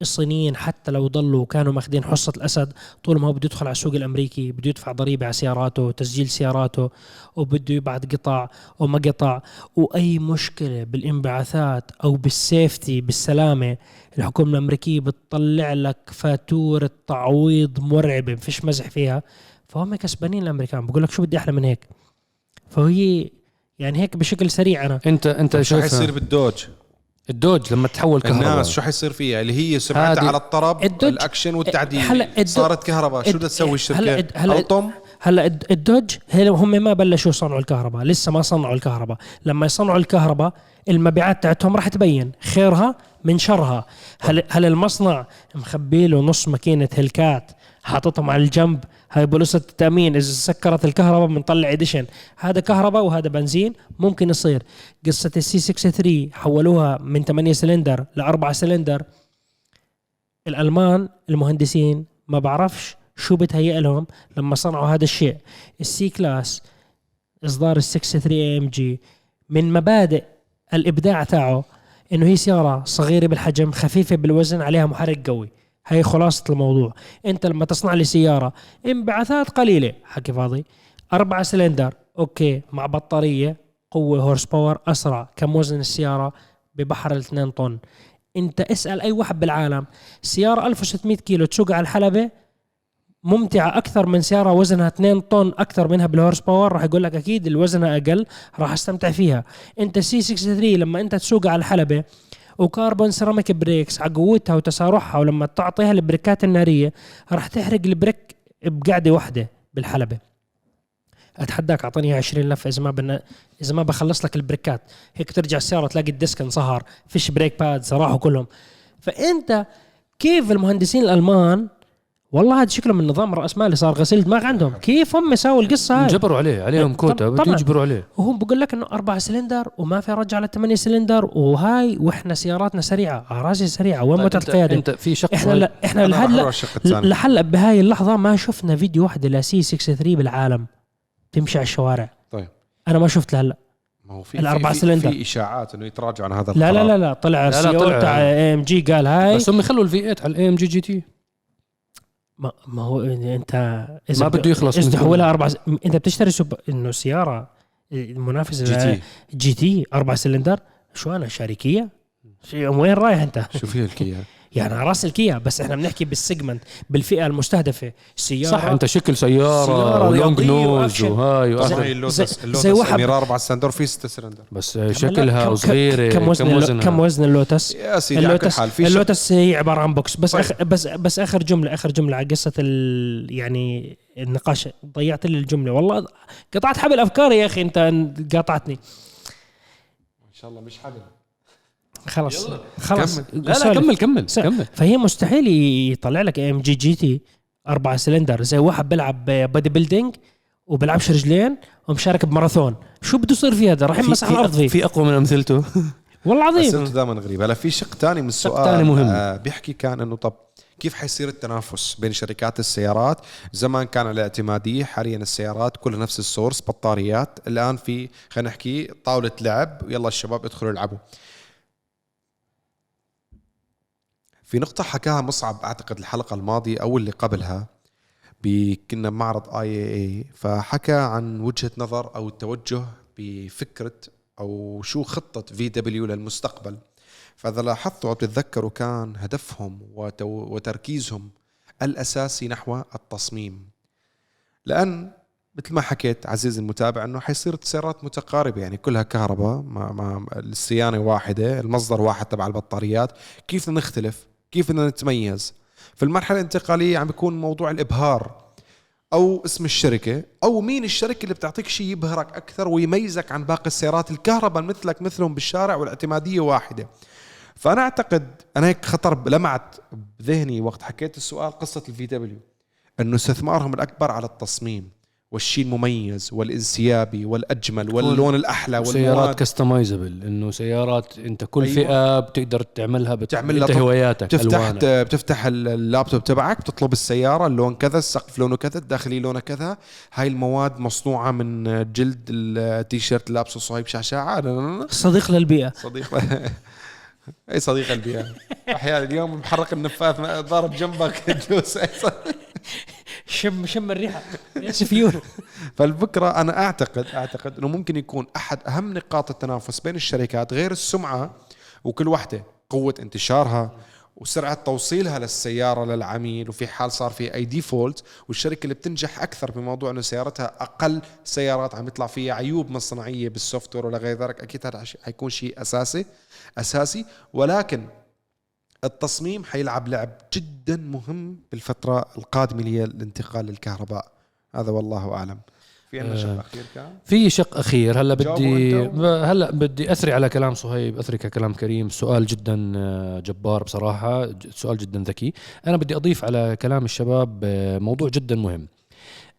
الصينيين حتى لو ضلوا كانوا ماخذين حصة الأسد طول ما هو بده يدخل على السوق الأمريكي بده يدفع ضريبة على سياراته تسجيل سياراته وبده يبعث قطع وما قطع. وأي مشكلة بالانبعاثات أو بالسيفتي بالسلامة الحكومة الأمريكية بتطلع لك فاتورة تعويض مرعبة فيش مزح فيها. فهم كسبانين الأمريكان بقول لك شو بدي أحلى من هيك؟ فهي يعني هيك بشكل سريع أنا. انت أنت شو حيصير بالدوج الدوج لما تحول كهرباء. الناس شو حيصير فيها؟ اللي هي سمعتها على الطرب ال Dodge- ال action والتعديل. هلا صارت كهرباء. شو بدها تسوي الشركة؟ هلا هلا الطم هلا الد- ال Dodge هم ما بلشوا يصنعوا الكهرباء لسه ما صنعوا الكهرباء. لما يصنعوا الكهرباء المبيعات تاعتهم راح تبين خيرها من شرها. هل هل المصنع مخبي له نص ماكينة Hellcat حاططهم على الجنب هاي بوليصة التأمين إذا سكرت الكهرباء بنطلع edition. هذا كهرباء وهذا بنزين ممكن يصير. قصة ال C 63 حولوها من 8 سلندر لأربعة سلندر. الألمان المهندسين ما بعرفش شو بتهيأ لهم لما صنعوا هذا الشيء. ال C-Class إصدار ال 63 AMG من مبادئ الإبداع تاعه إنه هي سيارة صغيرة بالحجم خفيفة بالوزن عليها محرك قوي. هي خلاصة الموضوع. أنت لما تصنع لي سيارة انبعاثات قليلة. حكي فاضي. أربعة cylinder okay. مع بطارية قوة horsepower أسرع. كم وزن السيارة ببحر الاثنين طن. أنت اسأل أي واحد بالعالم. سيارة 1600 كيلو تسوق على الحلبة ممتعة أكثر من سيارة وزنها 2 طن أكثر منها بال horsepower راح يقول لك أكيد اللي وزنها أقل راح أستمتع فيها. أنت C 63 لما أنت تسوق على الحلبة و carbon ceramic brakes على قوتها وتسارعها ولما تعطيها البريكات النارية راح تحرق ال brake بقعدة واحدة بالحلبة. أتحداك أعطيني 20 لفه إذا ما بنا إذا ما بخلص لك البريكات. هيك ترجع السياره تلاقي ال disc انصهر فيش brake pads راحوا كلهم. فأنت كيف المهندسين الألمان والله هذا شكله من نظام راس مالي صار غسيل دماغ عندهم. كيف هم سووا القصة هاي؟ جبروا عليه عليهم كوتا بده طبعاً. يجبروا عليه. وهو بقول لك إنه أربعة سلندر وما في رجع على ثمانية سلندر وهاي وإحنا سياراتنا سريعة اراضي سريعة. وين طيب متعه القياده أنت في شق إحنا لا إحنا لهلا لحلا بهاي اللحظة ما شفنا فيديو واحدة لسي 63 بالعالم تمشي على الشوارع. طيب. أنا ما شفت لهلا ما هو في الأربعة في, سلندر. في إشاعات إنه يتراجعوا عن هذا لا لا القرار. لا لا طلع لا، لا، السي أو طلع. تاع اي ام جي قال هاي. بس هم يخلوا الفي 8 على الاي ام جي جي تي ما, ما هو أنت ما بده يخلص من اذا تحولها أربع س- انت بتشتري سوب... إنه سيارة المنافسه جي تي جي تي أربع سلندر شو أنا شركية؟ شي- وين رايح أنت؟ شو فيها الكيا [LAUGHS] يعني على رأس الكيا بس إحنا بنحكي بال segment بالفئة المستهدفة. سيارة صح أنت شكل سيارة سيارة و long nose. وهاي طبعا وآخر. هي اللوتس زي- اللوتس زي واحد- Emira أربع cylinder V ست سلندر بس شكلها كم- صغيره كم وزن اللو- كم وزن اللوتس؟ يا سيدي اللوتس حال في اللوتس هي عباره عن box. بس طيب. أخ بس بس آخر جملة آخر جملة على قصة ال يعني النقاش. ضيعت لي الجملة. والله قطعت حبل أفكاري يا أخي أنت قاطعتني إن شاء الله مش حبل. خلص خلص كمل. لا لا. كمل كمل كمل. فهي مستحيل يطلع لك AMG GT أربعة سلندر. زي واحد بيلعب bodybuilding وبيلعبش رجلين ومشارك بماراثون. شو بده يصير في هذا؟ راح يمسح الأرض في, فيه. في أقوى من أمثلته. والله عظيم. اسئلته دائما غريبه هلا في شق ثاني من السؤال تاني مهم. آه بيحكي كان إنه طب كيف حيصير التنافس بين شركات السيارات؟ زمان كان على اعتمادية حاليا السيارات كلها نفس ال source بطاريات. الآن في خلينا نحكي طاولة لعب. يلا الشباب ادخلوا العبوا. في نقطة حكاها مصعب أعتقد الحلقة الماضية أو اللي قبلها كنا بمعرض IAA فحكى عن وجهة نظر أو التوجه بفكرة أو شو خطة VW للمستقبل. فإذا لاحظتوا أو تتذكروا كان هدفهم وتركيزهم الأساسي نحو التصميم. لأن مثل ما حكيت عزيزي المتابع إنه حيصير السيارات متقاربة يعني كلها كهرباء ما ما الصيانة واحدة المصدر واحد تبع البطاريات كيف نختلف؟ كيف بدنا نتميز. في المرحلة الانتقالية عم بيكون موضوع الإبهار أو اسم الشركة أو مين الشركة اللي بتعطيك شيء يبهرك أكثر ويميزك عن باقي السيارات الكهرباء مثلك مثلهم بالشارع والاعتمادية واحدة. فأنا أعتقد أنا هيك خطر لمعت بذهني وقت حكيت السؤال قصة ال VW إنه استثمارهم الأكبر على التصميم. والشيء المميز والانسيابي والأجمل واللون الأحلى سيارات customizable إنه سيارات أنت كل أيوة. فئة بتقدر تعملها بت... تعمل انت لها هواياتك بتفتح ألوانك. بتفتح اللابتوب تبعك بتطلب السيارة اللون كذا السقف لونه كذا الداخلي لونه كذا. هاي المواد مصنوعة من جلد التيشيرت لابسه صهيب شعشاعة. صديق للبيئة. صديق [LAUGHS] أي صديق البيئه أحيانا اليوم محرك النفاث ضارب جنبك تدوس أي صديق. شم شم الريحة. [LAUGHS] يا سفيور فالفكرة أنا اعتقد أعتقد إنه ممكن يكون أحد أهم نقاط التنافس بين الشركات غير السمعة وكل واحدة قوة انتشارها وسرعة توصيلها للسيارة للعميل وفي حال صار في أي default والشركة اللي بتنجح أكثر بموضوع إنه سيارتها أقل سيارات عم يطلع فيها عيوب مصنعية بال software ولا غير ذلك أكيد هذا حيكون شيء اساسي أساسي. ولكن التصميم حيلعب لعب جدا مهم بالفترة القادمة اللي هي الانتقال للكهرباء. هذا والله أعلم. في عندنا شق أخير كان؟ في شق أخير. هلا بدي هلا بدي أثري على كلام صهيب أثري كلام كريم. سؤال جدا آه، جبار بصراحة سؤال جدا ذكي. أنا بدي أضيف على كلام الشباب آه، موضوع جدا مهم.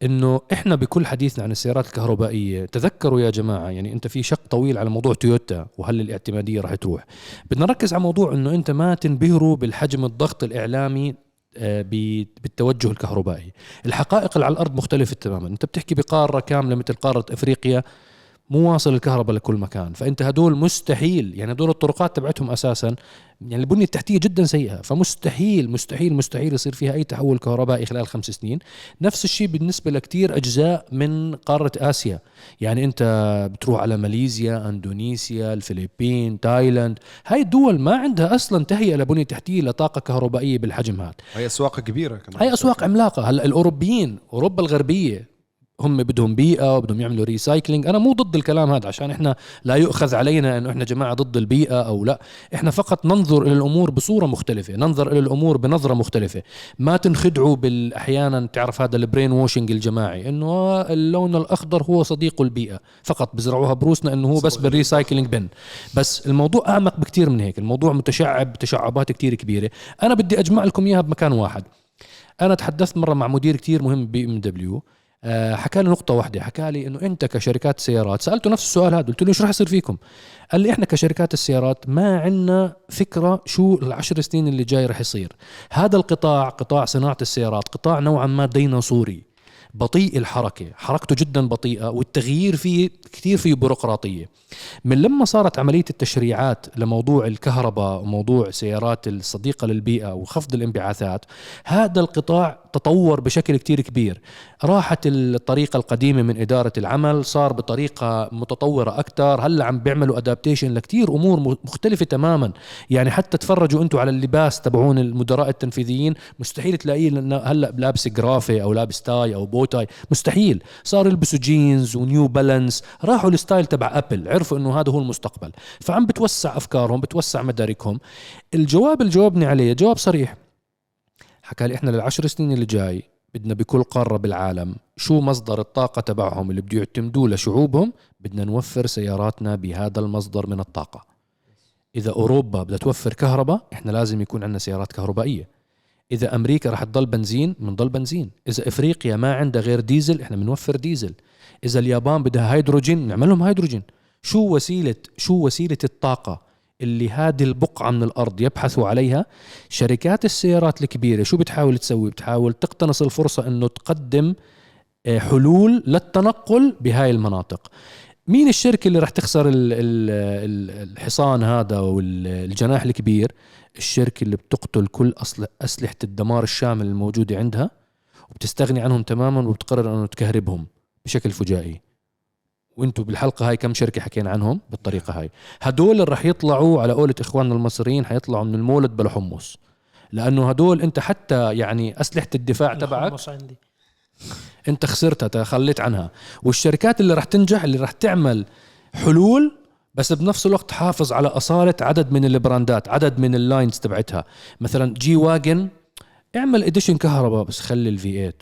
إنه إحنا بكل حديثنا عن السيارات الكهربائية تذكروا يا جماعة يعني أنت في شق طويل على موضوع تويوتا وهل الاعتمادية راح تروح. بدنا نركز على موضوع إنه أنت ما تنبهروا بالحجم الضغط الإعلامي آه، بالتوجه الكهربائي. الحقائق اللي على الأرض مختلفة تماما. أنت بتحكي بقارة كاملة مثل قارة أفريقيا مو واصل الكهرباء لكل مكان. فأنت هدول مستحيل يعني هدول الطرقات تبعتهم أساسا يعني البنية التحتية جدا سيئة. فمستحيل مستحيل مستحيل يصير فيها أي تحول كهربائي خلال خمس سنين. نفس الشيء بالنسبة لكتير أجزاء من قارة آسيا. يعني أنت بتروح على ماليزيا إندونيسيا الفلبين تايلاند. هاي الدول ما عندها أصلا تهيئة لبنية تحتية لطاقة كهربائية بالحجم هذا. هي أسواق كبيرة كمان. هاي أسواق عملاقة. هلأ الأوروبيين أوروبا الغربية هم بدهم بيئة وبدهم يعملوا recycling أنا مو ضد الكلام هذا عشان إحنا لا يؤخذ علينا إنه إحنا جماعة ضد البيئة أو لا. إحنا فقط ننظر إلى الأمور بصورة مختلفة ننظر إلى الأمور بنظرة مختلفة. ما تنخدعوا بالاحيانا تعرف هذا ال brainwashing الجماعي إنه اللون الأخضر هو صديق البيئة. فقط بزرعوها بروسنا إنه هو بس بال recycling بن بس الموضوع أعمق بكثير من هيك. الموضوع متشعب تشعبات كثير كبيرة. أنا بدي أجمع لكم إياها بمكان واحد. أنا تحدثت مرة مع مدير كتير مهم بي ام دبليو حكى لي نقطة واحدة حكى لي إنه أنت كشركات سيارات سألته نفس السؤال هذا قلت له إيش راح يصير فيكم؟ قال لي إحنا كشركات السيارات ما عندنا فكرة شو العشر سنين اللي جاي راح يصير هذا القطاع قطاع صناعة السيارات قطاع نوعا ما ديناصوري بطيء الحركة حركته جدا بطيئة والتغيير فيه كثير فيه بيروقراطية من لما صارت عملية التشريعات لموضوع الكهرباء وموضوع سيارات الصديقة للبيئة وخفض الانبعاثات هذا القطاع تطور بشكل كتير كبير. راحت الطريقة القديمة من إدارة العمل صار بطريقة متطورة أكثر هلأ عم بيعملوا adaptation لكتير أمور مختلفة تماما. يعني حتى تفرجوا أنتم على اللباس تبعون المدراء التنفيذيين مستحيل تلاقيه هلأ لابس جرافة أو لابس tie أو bow tie مستحيل. صار يلبسوا جينز ونيو بالانس راحوا ال style تبع Apple عرفوا أنه هذا هو المستقبل. فعم بتوسع أفكارهم بتوسع مداركهم. الجواب اللي جاوبني عليه جواب صريح. حكى لي إحنا للعشر سنين اللي جاي بدنا بكل قارة بالعالم شو مصدر الطاقة تبعهم اللي بده يعتمدوه لشعوبهم بدنا نوفر سياراتنا بهذا المصدر من الطاقة. إذا أوروبا بدها توفر كهرباء إحنا لازم يكون عندنا سيارات كهربائية. إذا أمريكا رح تضل بنزين بنضل بنزين. إذا إفريقيا ما عندها غير ديزل إحنا بنوفر ديزل. إذا اليابان بدها هيدروجين نعمل لهم هيدروجين. شو وسيلة شو وسيلة الطاقة اللي هذه البقعة من الأرض يبحثوا عليها. شركات السيارات الكبيرة شو بتحاول تسوي؟ بتحاول تقتنص الفرصة أنه تقدم آه، حلول للتنقل بهاي المناطق. مين الشركة اللي رح تخسر ال- ال- ال- الحصان هذا والجناح الكبير؟ الشركة اللي بتقتل كل أسلحة الدمار الشامل الموجودة عندها وبتستغني عنهم تماما وبتقرر أنه تكهربهم بشكل فجائي. وأنتم بالحلقة هاي كم شركة حكينا عنهم بالطريقة هاي. هدول اللي رح يطلعوا على قولة إخواننا المصريين حيطلعوا من المولد بلا حمص. لأنه هدول أنت حتى يعني أسلحة الدفاع تبعك عندي. أنت خسرتها تخليت عنها. والشركات اللي رح تنجح اللي رح تعمل حلول بس بنفس الوقت تحافظ على أصالة عدد من البراندات عدد من ال lines تبعتها. مثلا G-Wagon اعمل edition كهرباء بس خلي ال V8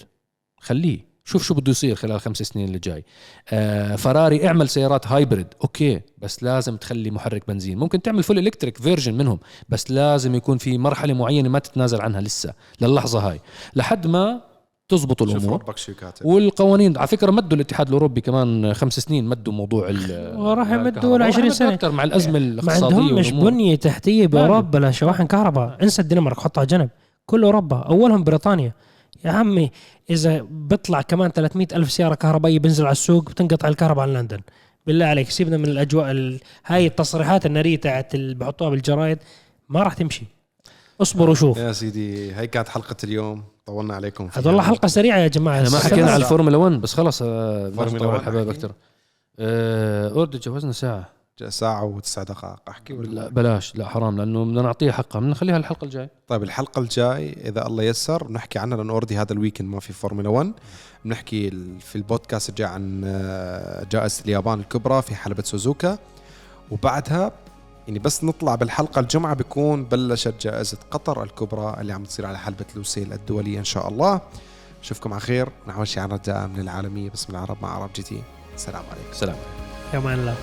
خليه. شوف شو بده يصير خلال خمس سنين اللي جاي. آه فراري اعمل سيارات hybrid okay بس لازم تخلي محرك بنزين. ممكن تعمل full electric version منهم بس لازم يكون في مرحلة معينة ما تتنازل عنها لسه للحظة هاي. لحد ما تزبط الأمور. والقوانين على فكرة مدوا الاتحاد الأوروبي كمان خمس سنين مدوا موضوع ال [LAUGHS] وراح يمدوا الكهرباء. ل 20 وراح سنة. أكثر مع الأزمة ما الاقتصادية عندهمش والأمور. بنية تحتية بأوروبا لشواحن كهرباء. انسى الدنمارك حطها جنب. كل أوروبا أولهم بريطانيا. يا عمي إذا بيطلع كمان 300 ألف سيارة كهربائية بنزل على السوق بتنقطع الكهرباء عن لندن. بالله عليك سيبنا من الأجواء ال... هاي التصريحات النارية تاعت اللي بحطوها بالجرايد ما راح تمشي. اصبر وشوف يا سيدي هي كانت حلقة اليوم. طولنا عليكم. هذا والله حلقة سريعة يا جماعة. إحنا ما. حكينا على الفورمولا 1 بس خلص آه، فورمولا نطول على 1 الحبايب أحكي. أكثر آه، already جزنا ساعة. ساعة وتسع دقائق. أحكي لا ولا بلاش لا حرام لأنه بدنا نعطيها حقها بدنا نخليها الحلقة الجاية. طيب الحلقة الجاي إذا الله يسر بنحكي عنها لأنه already هذا ال weekend ما في فورمولا 1 بنحكي ال- في البودكاست الجاي عن آه، جائزة اليابان الكبرى في حلبة سوزوكا. وبعدها يعني بس نطلع بالحلقة الجمعة بيكون بلشت جائزة قطر الكبرى اللي عم تصير على حلبة لوسيل الدولية إن شاء الله. نشوفكم على خير. نعمل شيء عن رجاء من العالمية باسم العرب مع عرب GT السلام عليكم. سلام يا مان الله.